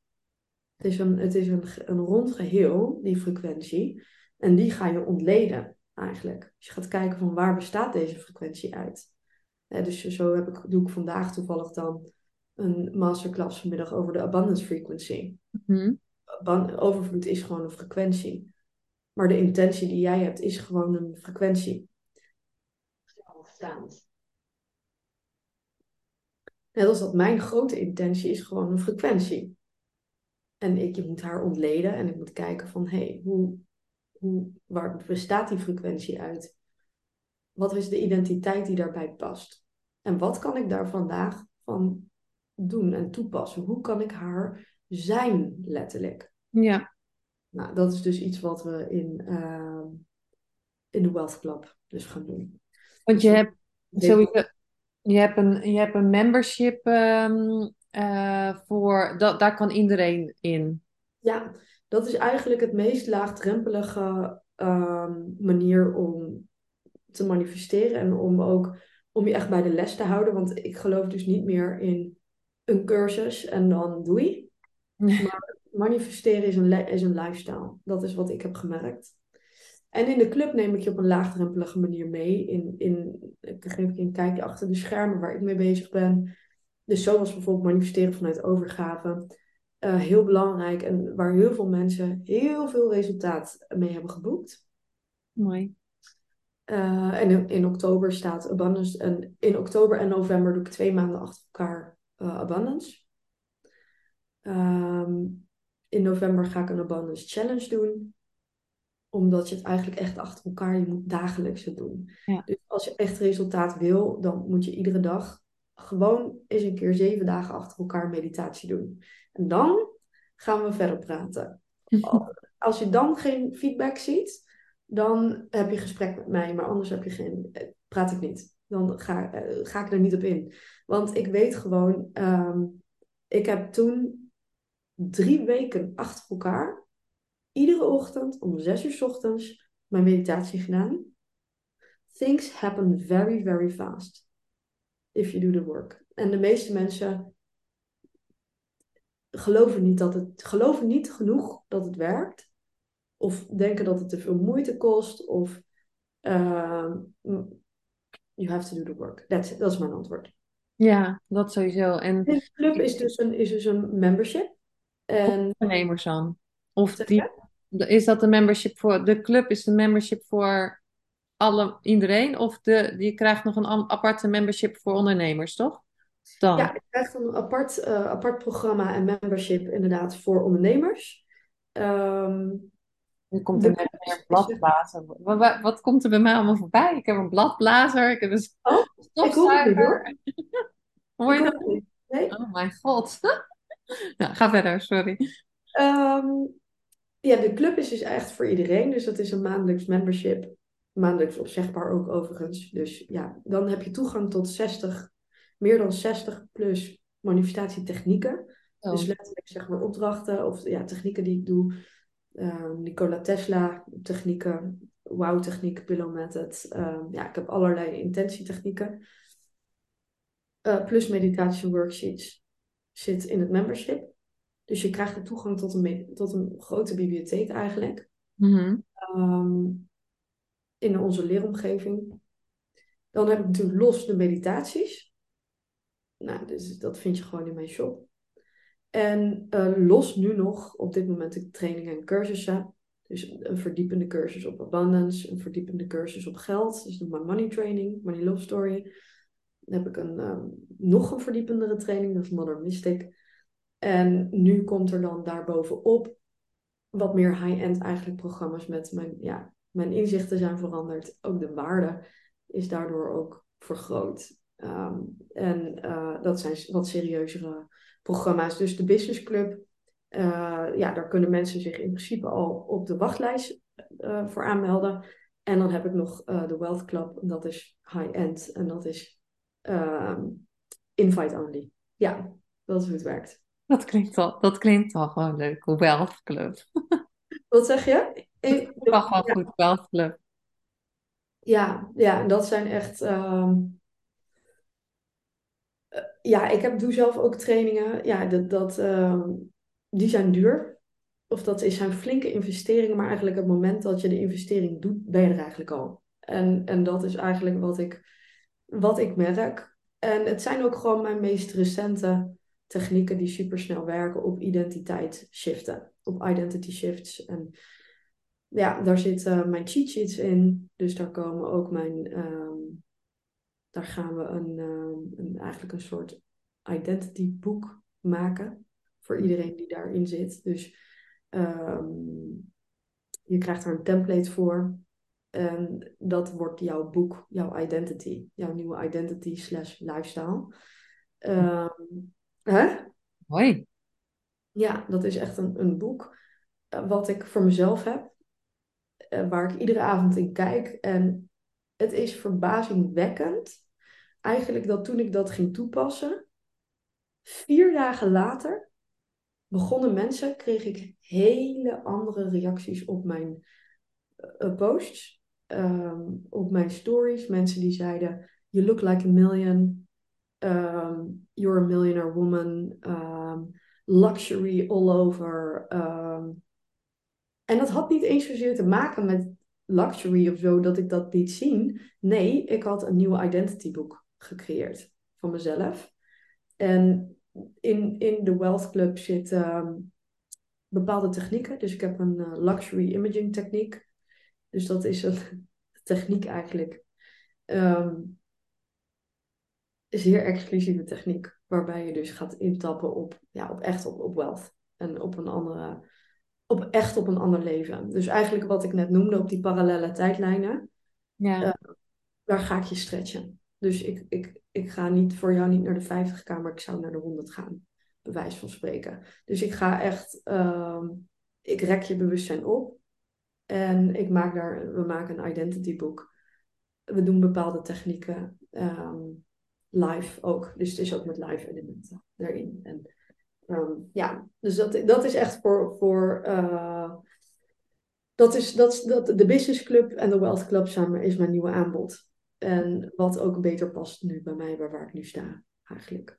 S2: het is een, het is een, een rond geheel, die frequentie. En die ga je ontleden eigenlijk. Dus je gaat kijken van waar bestaat deze frequentie uit. Dus zo heb ik, doe ik vandaag toevallig dan een masterclass vanmiddag over de abundance frequency.
S1: Mhm.
S2: Overvloed is gewoon een frequentie. Maar de intentie die jij hebt is gewoon een frequentie. Net als dat mijn grote intentie is gewoon een frequentie. En ik moet haar ontleden en ik moet kijken van hé, hey, hoe, hoe, waar bestaat die frequentie uit? Wat is de identiteit die daarbij past? En wat kan ik daar vandaag van doen en toepassen? Hoe kan ik haar zijn, letterlijk?
S1: Ja.
S2: Nou, dat is dus iets wat we in, uh, in de Wealth Club dus gaan doen.
S1: Want je dus hebt sowieso, je hebt een, je hebt een membership um, uh, voor, dat, daar kan iedereen in.
S2: Ja, dat is eigenlijk het meest laagdrempelige um, manier om te manifesteren en om ook om je echt bij de les te houden. Want ik geloof dus niet meer in een cursus en dan doei. Maar manifesteren is een, is een lifestyle. Dat is wat ik heb gemerkt. En in de club neem ik je op een laagdrempelige manier mee. In, in, ik geef je een kijkje achter de schermen waar ik mee bezig ben. Dus zoals bijvoorbeeld manifesteren vanuit overgave. Uh, heel belangrijk en waar heel veel mensen heel veel resultaat mee hebben geboekt.
S1: Mooi.
S2: Uh, en in, in, oktober staat Abundance. En in oktober en november doe ik twee maanden achter elkaar uh, Abundance. Um, in november ga ik een Abundance Challenge doen. Omdat je het eigenlijk echt achter elkaar, je moet dagelijks het doen.
S1: Ja.
S2: Dus als je echt resultaat wil, dan moet je iedere dag gewoon eens een keer zeven dagen achter elkaar meditatie doen. En dan gaan we verder praten. <laughs> Als je dan geen feedback ziet, dan heb je gesprek met mij, maar anders heb je geen, eh, praat ik niet. Dan ga, uh, ga ik er niet op in. Want ik weet gewoon, um, ik heb toen drie weken achter elkaar, iedere ochtend om zes uur ochtends, mijn meditatie gedaan. Things happen very, very fast if you do the work. En de meeste mensen geloven niet, dat het, geloven niet genoeg dat het werkt. Of denken dat het te veel moeite kost. Of uh, you have to do the work. That's Dat is mijn antwoord.
S1: Ja, dat sowieso. En
S2: de club is dus een, is dus een membership. En...
S1: Ondernemers dan? Of die, is dat de membership voor... De club is de membership voor alle, iedereen? Of de, je krijgt nog een aparte membership voor ondernemers, toch?
S2: Dan. Ja, je krijgt een apart, uh, apart programma en membership inderdaad voor ondernemers. Um,
S1: nu komt er net meer bladblazer. Wat, wat, wat, komt er bij mij allemaal voorbij? Ik heb een bladblazer, ik heb een
S2: oh, stofzuiger. <laughs>
S1: Hoor je dat? Nee? Oh mijn god. Ja, <laughs> ga verder, sorry.
S2: Um, ja, de club is dus echt voor iedereen. Dus dat is een maandelijks membership. Maandelijks opzegbaar ook overigens. Dus ja, dan heb je toegang tot 60, meer dan 60 plus manifestatietechnieken. Oh. Dus letterlijk zeg maar opdrachten of ja, technieken die ik doe. Uh, Nikola Tesla technieken, wow techniek, pillow method. Uh, ja, ik heb allerlei intentietechnieken. Uh, plus meditation worksheets zit in het membership. Dus je krijgt de toegang tot een, tot een grote bibliotheek eigenlijk.
S1: Mm
S2: in onze leeromgeving. Dan heb ik natuurlijk los de meditaties. Nou, dus dat vind je gewoon in mijn shop. En uh, los nu nog op dit moment de trainingen en cursussen. Dus een verdiepende cursus op abundance, een verdiepende cursus op geld. Dus de money training, money love story. Dan heb ik een, um, nog een verdiependere training, dat is Mother Mystic. En nu komt er dan daarbovenop wat meer high-end eigenlijk programma's met mijn, ja, mijn inzichten zijn veranderd. Ook de waarde is daardoor ook vergroot. Um, en uh, dat zijn wat serieuzere programma's. Dus de Business Club, uh, ja, daar kunnen mensen zich in principe al op de wachtlijst uh, voor aanmelden. En dan heb ik nog de Wealth Club, en dat is high-end. En dat is um, invite only. Ja, dat is hoe het werkt.
S1: Dat klinkt al, dat klinkt al gewoon leuk, Wealth Club. <laughs>
S2: Wat zeg je?
S1: Ik, wel gewoon ja. goed, Wealth Club.
S2: Ja, ja, dat zijn echt... Um, ja, ik heb, doe zelf ook trainingen. Ja, dat, dat, ehm, die zijn duur. Of dat zijn flinke investeringen, maar eigenlijk het moment dat je de investering doet, ben je er eigenlijk al. En, en dat is eigenlijk wat ik, wat ik merk. En het zijn ook gewoon mijn meest recente technieken die supersnel werken op identiteit shiften. Op identity shifts. En ja, daar zitten mijn cheat sheets in. Dus daar komen ook mijn... ehm, daar gaan we een, ehm, een, eigenlijk een soort identity boek maken. Voor iedereen die daarin zit. Dus ehm, je krijgt er een template voor. En dat wordt jouw boek, jouw identity. Jouw nieuwe identity slash lifestyle. Ehm, hè?
S1: Hoi.
S2: Ja, dat is echt een, een boek eh, wat ik voor mezelf heb. eh, waar ik iedere avond in kijk. En het is verbazingwekkend. Eigenlijk dat toen ik dat ging toepassen, vier dagen later begonnen mensen, kreeg ik hele andere reacties op mijn eh, posts, ehm, op mijn stories. Mensen die zeiden, you look like a million, ehm, you're a millionaire woman, ehm, luxury all over. en dat had niet eens zozeer te maken met luxury of zo, dat ik dat liet zien. Nee, ik had een nieuwe identity boek gecreëerd van mezelf. En in, in de Wealth Club zitten ehm, bepaalde technieken. Dus ik heb een eh, luxury imaging techniek. Dus dat is een <laughs> techniek eigenlijk. ehm, een zeer exclusieve techniek. Waarbij je dus gaat intappen op, ja, op echt op, op wealth. En op een andere, op echt op een ander leven. Dus eigenlijk wat ik net noemde op die parallele tijdlijnen.
S1: Ja.
S2: Eh, daar ga ik je stretchen. Dus ik, ik, ik ga niet voor jou niet naar de 50 kamer, ik zou naar de 100 gaan. Bij wijze van spreken. Dus ik ga echt, ehm, ik rek je bewustzijn op. En ik maak daar, we maken een identity boek. We doen bepaalde technieken. ehm, live ook. Dus het is ook met live elementen erin. En ehm, ja, dus dat, dat is echt voor, voor eh, dat is, dat, dat, de Business Club en de Wealth Club samen is mijn nieuwe aanbod. En wat ook beter past nu bij mij, waar, ik nu sta, eigenlijk.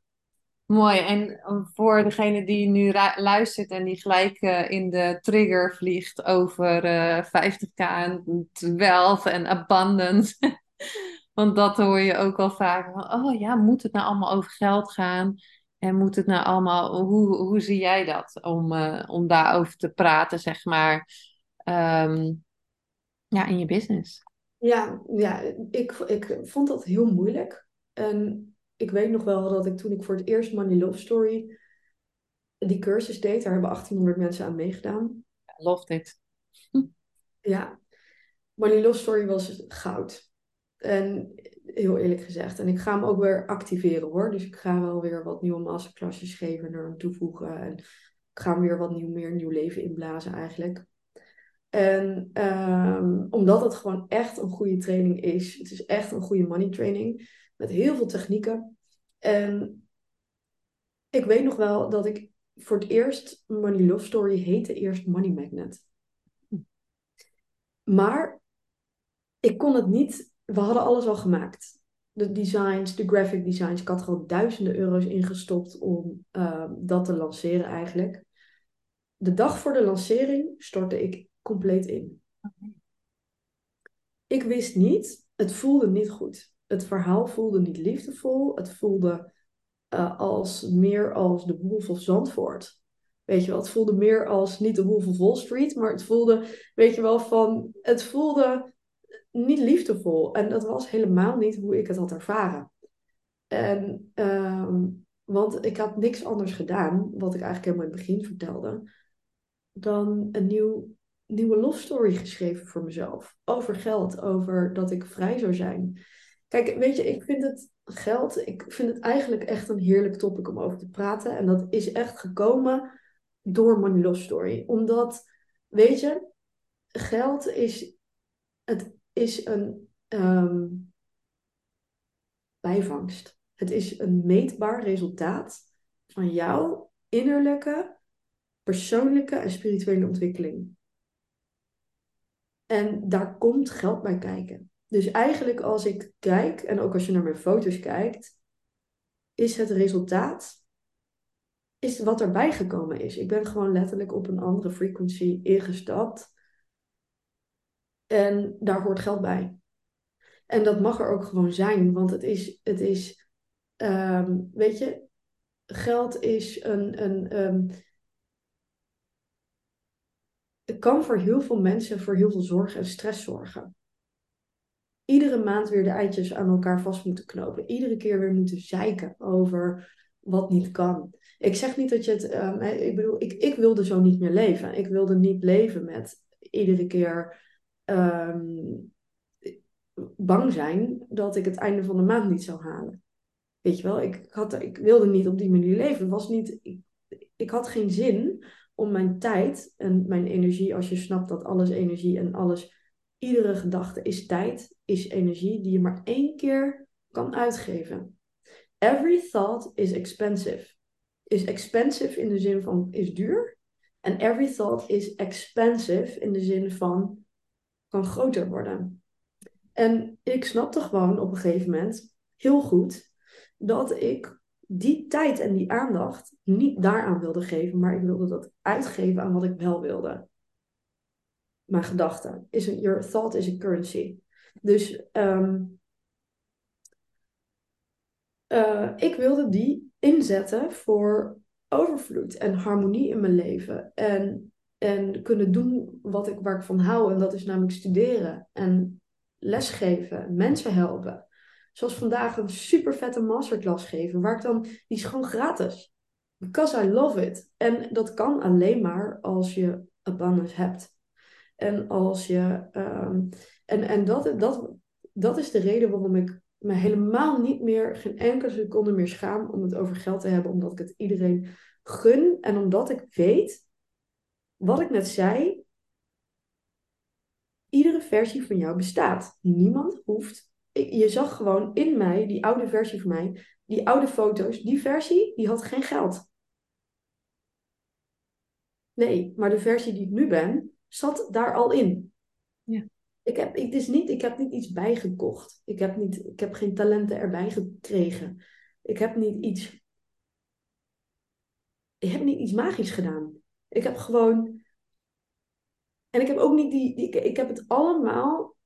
S1: Mooi. En voor degene die nu luistert en die gelijk eh, in de trigger vliegt over eh 50k en wealth en abundance. <laughs> Want dat hoor je ook wel vaak. Oh ja, moet het nou allemaal over geld gaan? En moet het nou allemaal... Hoe, hoe zie jij dat? Om, eh, om daarover te praten, zeg maar. ehm, ja, in je business.
S2: Ja, ja ik, ik vond dat heel moeilijk. En ik weet nog wel dat ik toen ik voor het eerst Money Love Story die cursus deed, daar hebben 1800 mensen aan meegedaan.
S1: Love it. <laughs>
S2: Ja, Money Love Story was goud. En heel eerlijk gezegd. En ik ga hem ook weer activeren hoor. Dus ik ga wel weer wat nieuwe masterclasses geven en er aan toevoegen. En ik ga hem weer wat nieuw, meer nieuw leven inblazen eigenlijk. En ehm, omdat het gewoon echt een goede training is. Het is echt een goede money training. Met heel veel technieken. En ik weet nog wel dat ik voor het eerst Money Love Story heette eerst Money Magnet. Maar ik kon het niet. We hadden alles al gemaakt. De designs, de graphic designs. Ik had gewoon duizenden euro's ingestopt om ehm, dat te lanceren eigenlijk. De dag voor de lancering stortte ik compleet in. Ik wist niet, het voelde niet goed. Het verhaal voelde niet liefdevol. Het voelde eh, als, meer als de Wolf of Zandvoort. Weet je wel, het voelde meer als niet de Wolf of Wall Street, maar het voelde, weet je wel, van, het voelde niet liefdevol. En dat was helemaal niet hoe ik het had ervaren. En, ehm, want ik had niks anders gedaan, wat ik eigenlijk helemaal in het begin vertelde, dan een nieuw, nieuwe love story geschreven voor mezelf. Over geld, over dat ik vrij zou zijn. Kijk, weet je, ik vind het geld, ik vind het eigenlijk echt een heerlijk topic om over te praten. En dat is echt gekomen door Money Love Story. Omdat, weet je, geld is, het is een ehm, bijvangst. Het is een meetbaar resultaat van jouw innerlijke, persoonlijke en spirituele ontwikkeling. En daar komt geld bij kijken. Dus eigenlijk als ik kijk, en ook als je naar mijn foto's kijkt, is het resultaat, is wat erbij gekomen is. Ik ben gewoon letterlijk op een andere frequency ingestapt. En daar hoort geld bij. En dat mag er ook gewoon zijn, want het is, het is ehm, weet je, geld is een, een um, het kan voor heel veel mensen voor heel veel zorg en stress zorgen. Iedere maand weer de eitjes aan elkaar vast moeten knopen. Iedere keer weer moeten zeiken over wat niet kan. Ik zeg niet dat je het. Um, ik bedoel, ik, ik wilde zo niet meer leven. Ik wilde niet leven met iedere keer um, bang zijn dat ik het einde van de maand niet zou halen. Weet je wel, ik, had, ik wilde niet op die manier leven. Was niet, ik, ik had geen zin om mijn tijd en mijn energie, als je snapt dat alles energie en alles, iedere gedachte is tijd, is energie die je maar één keer kan uitgeven. Every thought is expensive. Is expensive in de zin van is duur. En every thought is expensive in de zin van kan groter worden. En ik snapte gewoon op een gegeven moment heel goed dat ik die tijd en die aandacht niet daaraan wilde geven, maar ik wilde dat uitgeven aan wat ik wel wilde. Mijn gedachten. Is een, your thought is a currency. Dus um, uh, ik wilde die inzetten voor overvloed en harmonie in mijn leven. En, en kunnen doen wat ik, waar ik van hou. En dat is namelijk studeren en lesgeven, mensen helpen. Zoals vandaag een super vette masterclass geven, waar ik dan, die is gewoon gratis. Because I love it. En dat kan alleen maar als je abundance hebt. En als je. Um, en en dat, dat, dat is de reden waarom ik me helemaal niet meer, geen enkele seconde meer schaam om het over geld te hebben, omdat ik het iedereen gun en omdat ik weet, wat ik net zei, iedere versie van jou bestaat. Niemand hoeft je zag gewoon in mij, die oude versie van mij, die oude foto's, die versie, die had geen geld. Nee, maar de versie die ik nu ben, zat daar al in.
S1: Ja.
S2: Ik heb, het is niet, ik heb niet iets bijgekocht. Ik heb, niet, ik heb geen talenten erbij gekregen. Ik heb niet iets. Ik heb niet iets magisch gedaan. Ik heb gewoon. En ik heb ook niet die. die ik, ik heb het allemaal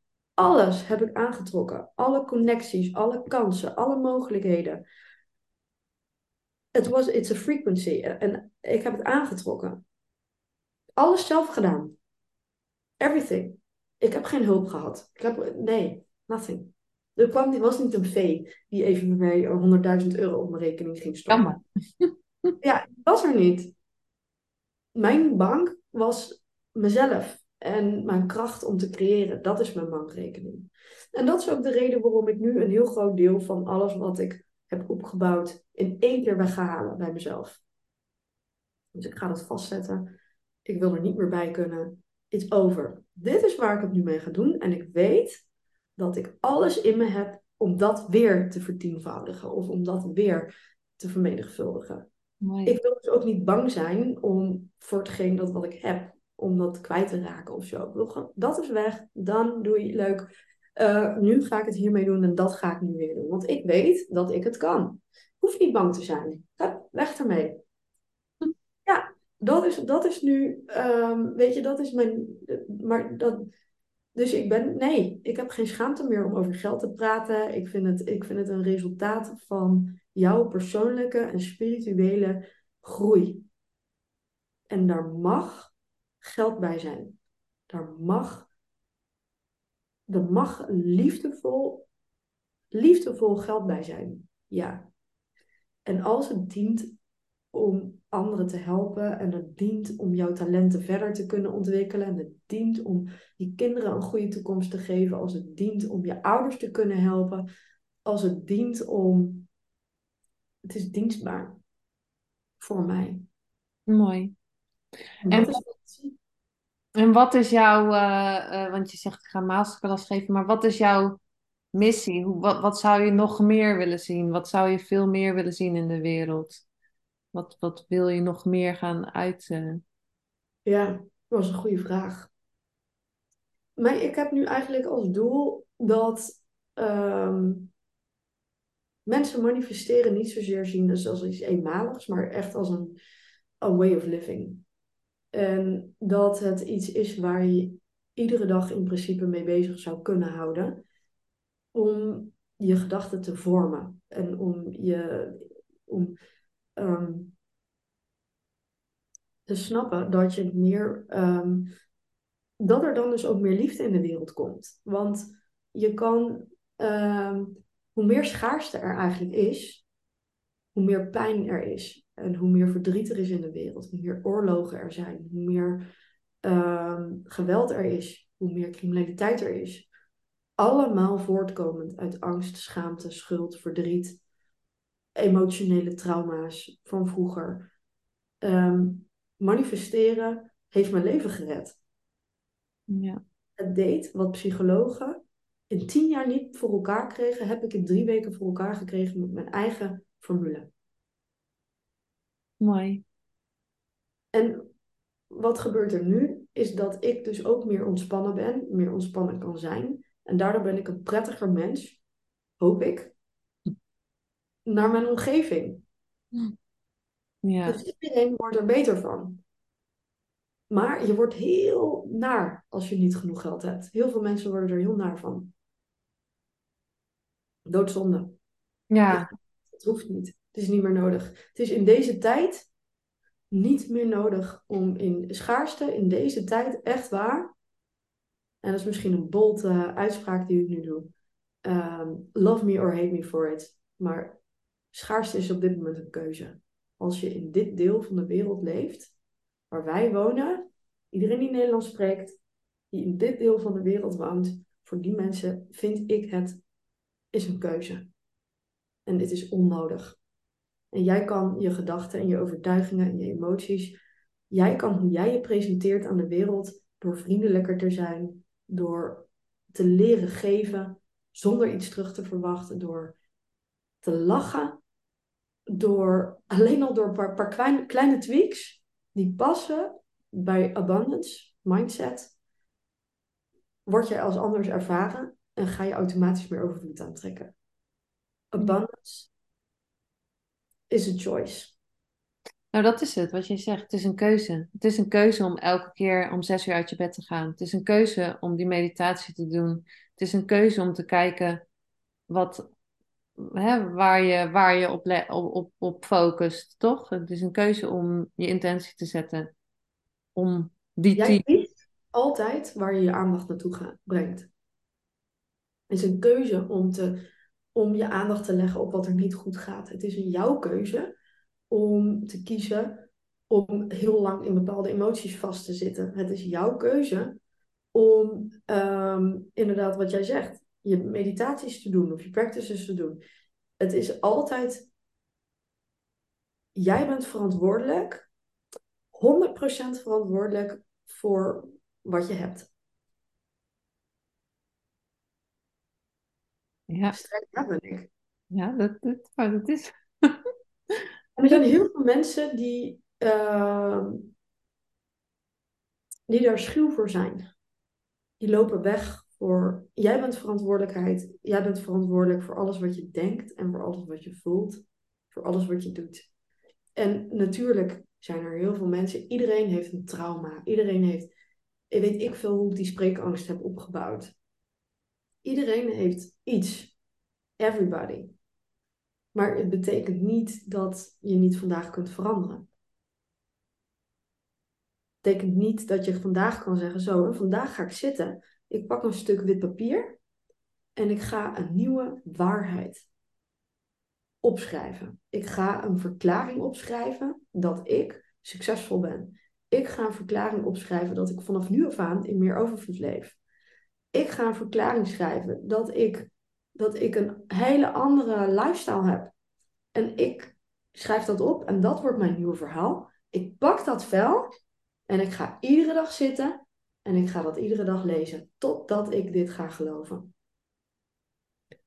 S2: alles heb ik aangetrokken. Alle connecties, alle kansen, alle mogelijkheden. Het was, it's a frequency. En ik heb het aangetrokken. Alles zelf gedaan. Everything. Ik heb geen hulp gehad. Ik heb, nee, nothing. Er kwam, was niet een vee die even bij mij 100.000 euro op mijn rekening ging storten. ja, was er niet. Mijn bank was mezelf en mijn kracht om te creëren. Dat is mijn bankrekening. En dat is ook de reden waarom ik nu een heel groot deel van alles wat ik heb opgebouwd in één keer weg ga halen bij mezelf. Dus ik ga dat vastzetten. Ik wil er niet meer bij kunnen. It's over. Dit is waar ik het nu mee ga doen. En ik weet dat ik alles in me heb om dat weer te vertienvoudigen. Of om dat weer te vermenigvuldigen. Mooi. Ik wil dus ook niet bang zijn om voor hetgeen dat wat ik heb om dat kwijt te raken of zo. Dat is weg, dan doe je leuk. Uh, nu ga ik het hiermee doen en dat ga ik nu weer doen. Want ik weet dat ik het kan. Hoef niet bang te zijn. Ga weg ermee. Ja, dat is, dat is nu, um, weet je, dat is mijn. Maar dat. Dus ik ben, nee, ik heb geen schaamte meer om over geld te praten. Ik vind het, ik vind het een resultaat van jouw persoonlijke en spirituele groei. En daar mag geld bij zijn. Daar mag, er mag liefdevol, liefdevol geld bij zijn. Ja. En als het dient om anderen te helpen en het dient om jouw talenten verder te kunnen ontwikkelen en het dient om je kinderen een goede toekomst te geven, als het dient om je ouders te kunnen helpen, als het dient om. Het is dienstbaar voor mij.
S1: Mooi. En, en wat is jouw, uh, uh, want je zegt ik ga masterclass geven, maar wat is jouw missie? Hoe, wat, wat zou je nog meer willen zien? Wat zou je veel meer willen zien in de wereld? Wat, wat wil je nog meer gaan uiten?
S2: Ja, dat was een goede vraag. Maar ik heb nu eigenlijk als doel dat, um, mensen manifesteren niet zozeer zien als, als iets eenmaligs, maar echt als een a way of living. En dat het iets is waar je iedere dag in principe mee bezig zou kunnen houden. Om je gedachten te vormen. En om je om, ehm, te snappen dat je meer. ehm, dat er dan dus ook meer liefde in de wereld komt. Want je kan. ehm, hoe meer schaarste er eigenlijk is, hoe meer pijn er is. En hoe meer verdriet er is in de wereld, hoe meer oorlogen er zijn, hoe meer ehm, geweld er is, hoe meer criminaliteit er is. Allemaal voortkomend uit angst, schaamte, schuld, verdriet, emotionele trauma's van vroeger. Ehm, manifesteren heeft mijn leven gered.
S1: Ja.
S2: Het deed wat psychologen in tien jaar niet voor elkaar kregen, heb ik in drie weken voor elkaar gekregen met mijn eigen formule.
S1: Mooi.
S2: En wat gebeurt er nu? Is dat ik dus ook meer ontspannen ben, meer ontspannen kan zijn. En daardoor ben ik een prettiger mens, hoop ik, naar mijn omgeving.
S1: Ja.
S2: Dus iedereen wordt er beter van. Maar je wordt heel naar als je niet genoeg geld hebt. Heel veel mensen worden er heel naar van. Doodzonde.
S1: Ja.
S2: Het hoeft niet. Het is niet meer nodig. Het is in deze tijd niet meer nodig om in schaarste, in deze tijd, echt waar. En dat is misschien een bold eh, uitspraak die ik nu doe. Ehm, love me or hate me for it. Maar schaarste is op dit moment een keuze. Als je in dit deel van de wereld leeft, waar wij wonen, iedereen die Nederlands spreekt, die in dit deel van de wereld woont, voor die mensen vind ik het is een keuze. En dit is onnodig. En jij kan je gedachten en je overtuigingen en je emoties, jij kan hoe jij je presenteert aan de wereld door vriendelijker te zijn, door te leren geven zonder iets terug te verwachten, door te lachen, door alleen al door een paar, kleine tweaks die passen bij abundance mindset, word jij als anders ervaren en ga je automatisch meer overvloed aantrekken. Abundance is a choice.
S1: Nou, dat is het, wat je zegt. Het is een keuze. Het is een keuze om elke keer om zes uur uit je bed te gaan. Het is een keuze om die meditatie te doen. Het is een keuze om te kijken wat, hè, waar je, waar je op, op, op, op focust, toch? Het is een keuze om je intentie te zetten. Om die
S2: Jij altijd waar je je aandacht naartoe gaat, brengt. Het is een keuze om, te, om je aandacht te leggen op wat er niet goed gaat. Het is jouw keuze om te kiezen om heel lang in bepaalde emoties vast te zitten. Het is jouw keuze om ehm, inderdaad wat jij zegt, je meditaties te doen of je practices te doen. Het is altijd, jij bent verantwoordelijk, 100% verantwoordelijk voor wat je hebt.
S1: Ja,
S2: ja, ben ik.
S1: ja dat, dat, maar dat is... <laughs>
S2: En er zijn heel veel mensen die, ehm, die daar schuw voor zijn. Die lopen weg voor. Jij bent verantwoordelijkheid. Jij bent verantwoordelijk voor alles wat je denkt en voor alles wat je voelt. Voor alles wat je doet. En natuurlijk zijn er heel veel mensen. Iedereen heeft een trauma. Iedereen heeft. Weet ik veel hoe ik die spreekangst heb opgebouwd. Iedereen heeft iets. Everybody. Maar het betekent niet dat je niet vandaag kunt veranderen. Het betekent niet dat je vandaag kan zeggen: Zo, vandaag ga ik zitten. Ik pak een stuk wit papier en ik ga een nieuwe waarheid opschrijven. Ik ga een verklaring opschrijven dat ik succesvol ben. Ik ga een verklaring opschrijven dat ik vanaf nu af aan in meer overvloed leef. Ik ga een verklaring schrijven dat ik, dat ik een hele andere lifestyle heb. En ik schrijf dat op en dat wordt mijn nieuwe verhaal. Ik pak dat vel en ik ga iedere dag zitten en ik ga dat iedere dag lezen totdat ik dit ga geloven.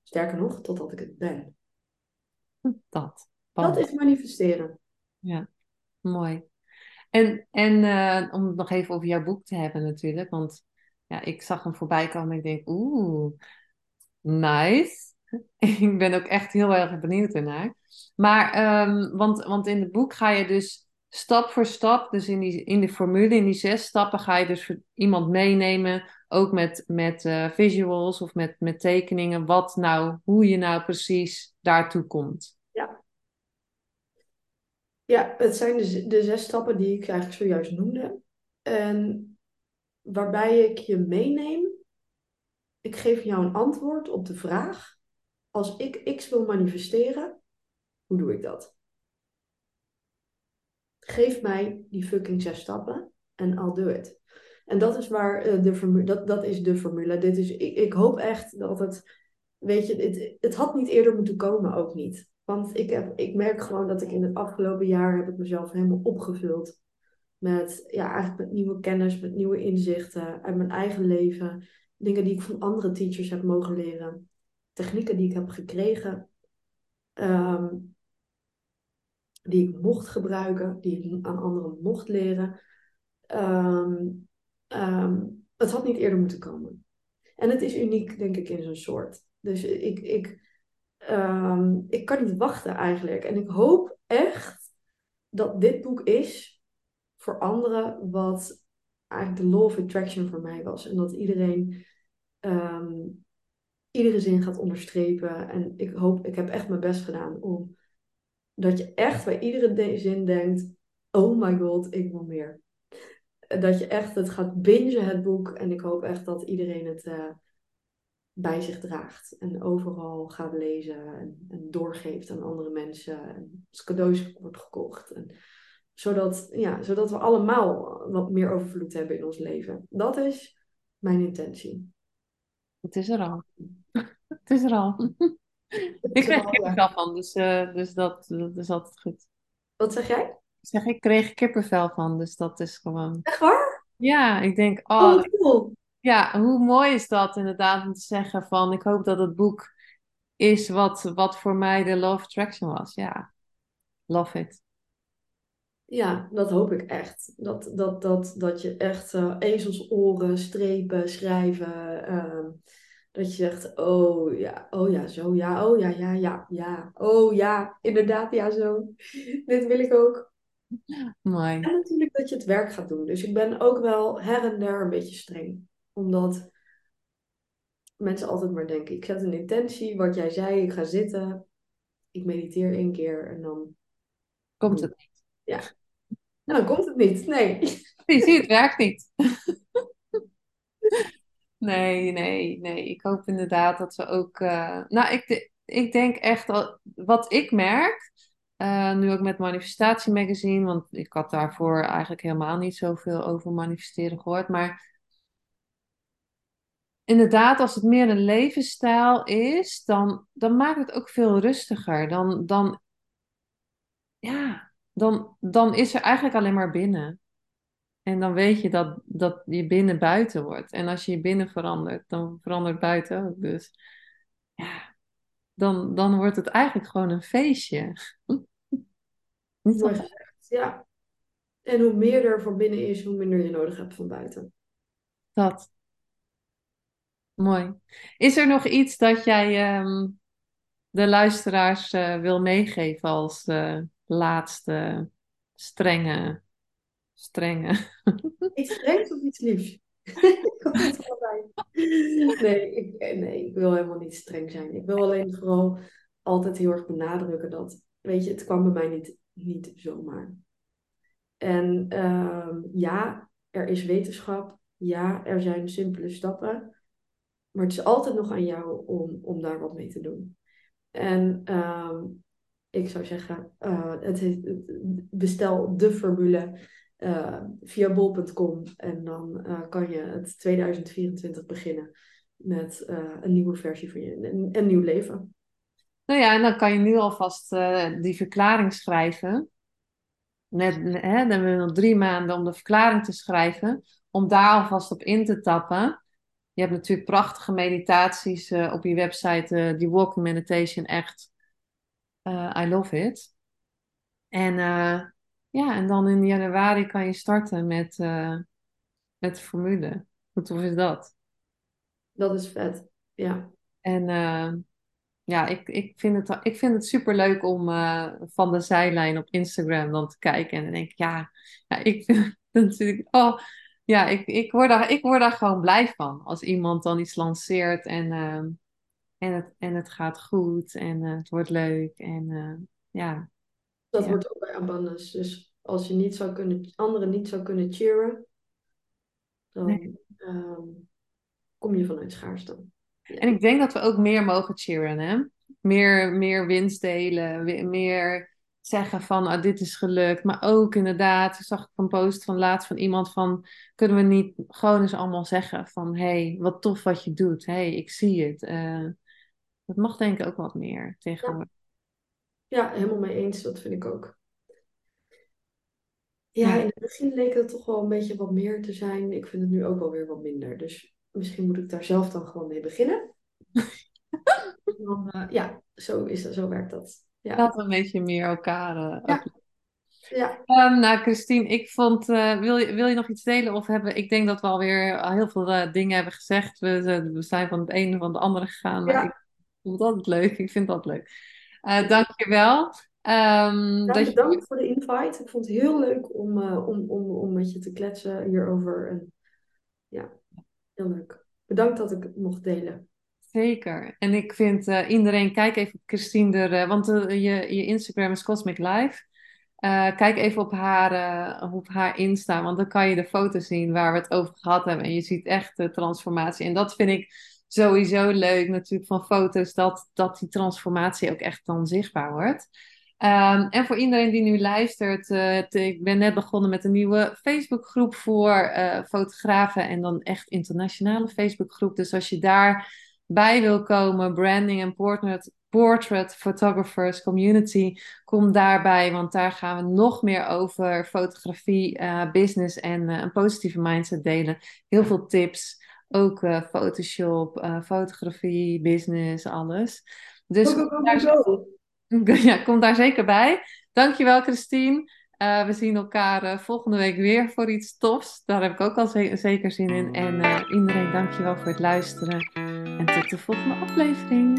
S2: Sterker nog, totdat ik het ben.
S1: Dat.
S2: Dat is manifesteren.
S1: Ja, mooi. En, en eh, om het nog even over jouw boek te hebben natuurlijk, want ja, ik zag hem voorbij komen en ik denk, oeh, nice. <laughs> ik ben ook echt heel erg benieuwd ernaar. Maar, ehm, want, want in het boek ga je dus stap voor stap, dus in, die, in de formule, in die zes stappen, ga je dus iemand meenemen, ook met, met uh, visuals of met, met tekeningen, wat nou, hoe je nou precies daartoe komt.
S2: Ja. Ja, het zijn de, de zes stappen die ik eigenlijk zojuist noemde. En waarbij ik je meeneem. Ik geef jou een antwoord op de vraag. Als ik X wil manifesteren, hoe doe ik dat? Geef mij die fucking zes stappen en I'll do it. En dat is waar uh, de formule, dat, dat is de formule. Dit is, ik, ik hoop echt dat het, weet je, het, het had niet eerder moeten komen, ook niet. Want ik, heb, ik merk gewoon dat ik in het afgelopen jaar heb ik mezelf helemaal opgevuld met, ja, eigenlijk met nieuwe kennis, met nieuwe inzichten uit mijn eigen leven. Dingen die ik van andere teachers heb mogen leren. Technieken die ik heb gekregen. Ehm, die ik mocht gebruiken, die ik aan anderen mocht leren. Ehm, ehm, het had niet eerder moeten komen. En het is uniek, denk ik, in zijn soort. Dus ik, ik, ik kan niet wachten eigenlijk. En ik hoop echt dat dit boek is voor anderen wat eigenlijk de law of attraction voor mij was. En dat iedereen ehm, iedere zin gaat onderstrepen. En ik hoop, ik heb echt mijn best gedaan om dat je echt bij iedere zin denkt: oh my god, ik wil meer. Dat je echt het gaat bingen, het boek. En ik hoop echt dat iedereen het uh, bij zich draagt. En overal gaat lezen en, en, doorgeeft aan andere mensen. En als cadeaus wordt gekocht. En zodat, ja, zodat we allemaal wat meer overvloed hebben in ons leven. Dat is mijn intentie.
S1: Het is er al. <laughs> Het is er al. ik kreeg kippenvel van, dus, uh, dus dat, dat is altijd goed.
S2: Wat zeg jij?
S1: Ik zeg, ik kreeg kippenvel van, dus dat is gewoon...
S2: Echt waar?
S1: Ja, ik denk, oh, oh cool. ja, hoe mooi is dat inderdaad om te zeggen van, ik hoop dat het boek is wat, wat voor mij de Love Attraction was. Ja, love it.
S2: Ja, dat hoop ik echt. Dat, dat, dat, dat je echt uh, ezelsoren, strepen, schrijven. Uh, dat je zegt, oh ja, oh ja, zo, ja, oh ja, ja, ja, ja. Oh ja, inderdaad, ja, zo. <laughs> Dit wil ik ook.
S1: Mooi.
S2: En natuurlijk dat je het werk gaat doen. Dus ik ben ook wel her en der een beetje streng. Omdat mensen altijd maar denken, ik zet een intentie, wat jij zei, ik ga zitten. Ik mediteer één keer en dan...
S1: Komt het niet.
S2: Ja, nou, dan komt het niet. Nee.
S1: Ziet, het werkt niet. <laughs> Nee, nee, nee. Ik hoop inderdaad dat we ook. Uh... nou, ik, ik denk echt, al, wat ik merk, uh, nu ook met Manifestatie Magazine, want ik had daarvoor eigenlijk helemaal niet zoveel over manifesteren gehoord. Maar inderdaad, als het meer een levensstijl is, dan, dan maakt het ook veel rustiger. Dan, dan ja, dan, dan is er eigenlijk alleen maar binnen. En dan weet je dat, dat je binnen buiten wordt. En als je je binnen verandert, dan verandert buiten ook. Dus ja, dan, dan wordt het eigenlijk gewoon een feestje. <laughs>
S2: Niet Mooi gezegd, ja. En hoe meer er van binnen is, hoe minder je nodig hebt van buiten.
S1: Dat. Mooi. Is er nog iets dat jij um, de luisteraars uh, wil meegeven als uh, laatste strenge, strenge. <laughs>
S2: Iets strengs of iets liefs? <laughs> nee, ik, nee, ik wil helemaal niet streng zijn. Ik wil alleen vooral altijd heel erg benadrukken dat, weet je, het kwam bij mij niet, niet zomaar. En uh, ja, er is wetenschap. Ja, er zijn simpele stappen. Maar het is altijd nog aan jou om, om daar wat mee te doen. En uh, ik zou zeggen, uh, het bestel de formule uh, via bol.com en dan uh, kan je het 2024 beginnen met een nieuwe versie van je, een, een, nieuw leven.
S1: Nou ja, en dan kan je nu alvast die verklaring schrijven. Net, hè, dan hebben we nog drie maanden om de verklaring te schrijven, om daar alvast op in te tappen. Je hebt natuurlijk prachtige meditaties op je website, die Walking Meditation, echt uh, I love it. En uh, ja, en dan in januari kan je starten met, uh, met de formule. Hoe tof is dat?
S2: Dat is vet, ja.
S1: En ja, ik, ik, vind het, ik vind het super leuk om van de zijlijn op Instagram dan te kijken. En dan denk ik, ja, ja ik <laughs> vind natuurlijk, oh, ja, ik, ik, word daar, ik word daar gewoon blij van. Als iemand dan iets lanceert en, en, het, en het gaat goed en uh, het wordt leuk. En uh, ja.
S2: Dat
S1: ja.
S2: wordt ook bij abundance. Dus als je niet zou kunnen, anderen niet zou kunnen cheeren, dan
S1: Nee.
S2: um, kom je vanuit schaarste.
S1: En ik denk dat we ook meer mogen cheeren, hè? Meer, meer winst delen, meer zeggen van ah, dit is gelukt. Maar ook inderdaad, zag ik een post van laatst van iemand van kunnen we niet gewoon eens allemaal zeggen van hey, wat tof wat je doet. hey, ik zie het. Eh, dat mag denk ik ook wat meer tegenwoordig.
S2: Ja, helemaal mee eens. Dat vind ik ook. Ja, in het begin leek het toch wel een beetje wat meer te zijn. Ik vind het nu ook wel weer wat minder. Dus misschien moet ik daar zelf dan gewoon mee beginnen. <laughs> Dan, eh, ja, zo is dat, zo werkt dat. Ja,
S1: Dat een beetje meer elkaar. eh,
S2: Ja. ja.
S1: Ehm, nou, Christine, ik vond. eh, wil, je, wil je nog iets delen? Of hebben. Ik denk dat we alweer al heel veel dingen hebben gezegd. We, zijn van het ene van het andere gegaan. Maar
S2: Ja.
S1: ik vond het altijd leuk. Ik vind dat leuk. Eh dank je wel. Ehm,
S2: Ja,
S1: dat je,
S2: bedankt voor de invite. Ik vond het heel leuk om, eh, om, om, om met je te kletsen hierover. En ja, heel leuk. Bedankt dat ik het mocht delen.
S1: zeker. En ik vind eh, iedereen. Kijk even op Christine. Er, want je, je Instagram is Cosmic Life. Kijk even op haar, eh, op haar Insta, want dan kan je de foto's zien waar we het over gehad hebben. En je ziet echt de transformatie. En dat vind ik sowieso leuk natuurlijk van foto's, dat, dat die transformatie ook echt dan zichtbaar wordt. Ehm, en voor iedereen die nu luistert, eh, ik ben net begonnen met een nieuwe Facebookgroep voor eh, fotografen en dan echt internationale Facebookgroep. Dus als je daarbij wil komen, branding en portrait, portrait photographers community, kom daarbij, want daar gaan we nog meer over fotografie, eh, business en een positieve mindset delen. Heel veel tips, ook eh, Photoshop, eh, fotografie, business, alles. Dus kom daar, <laughs> ja, kom daar zeker bij. Dankjewel, Christine. Eh, we zien elkaar volgende week weer voor iets tofs. Daar heb ik ook al ze- zeker zin in. En iedereen, dankjewel voor het luisteren. En tot de volgende aflevering.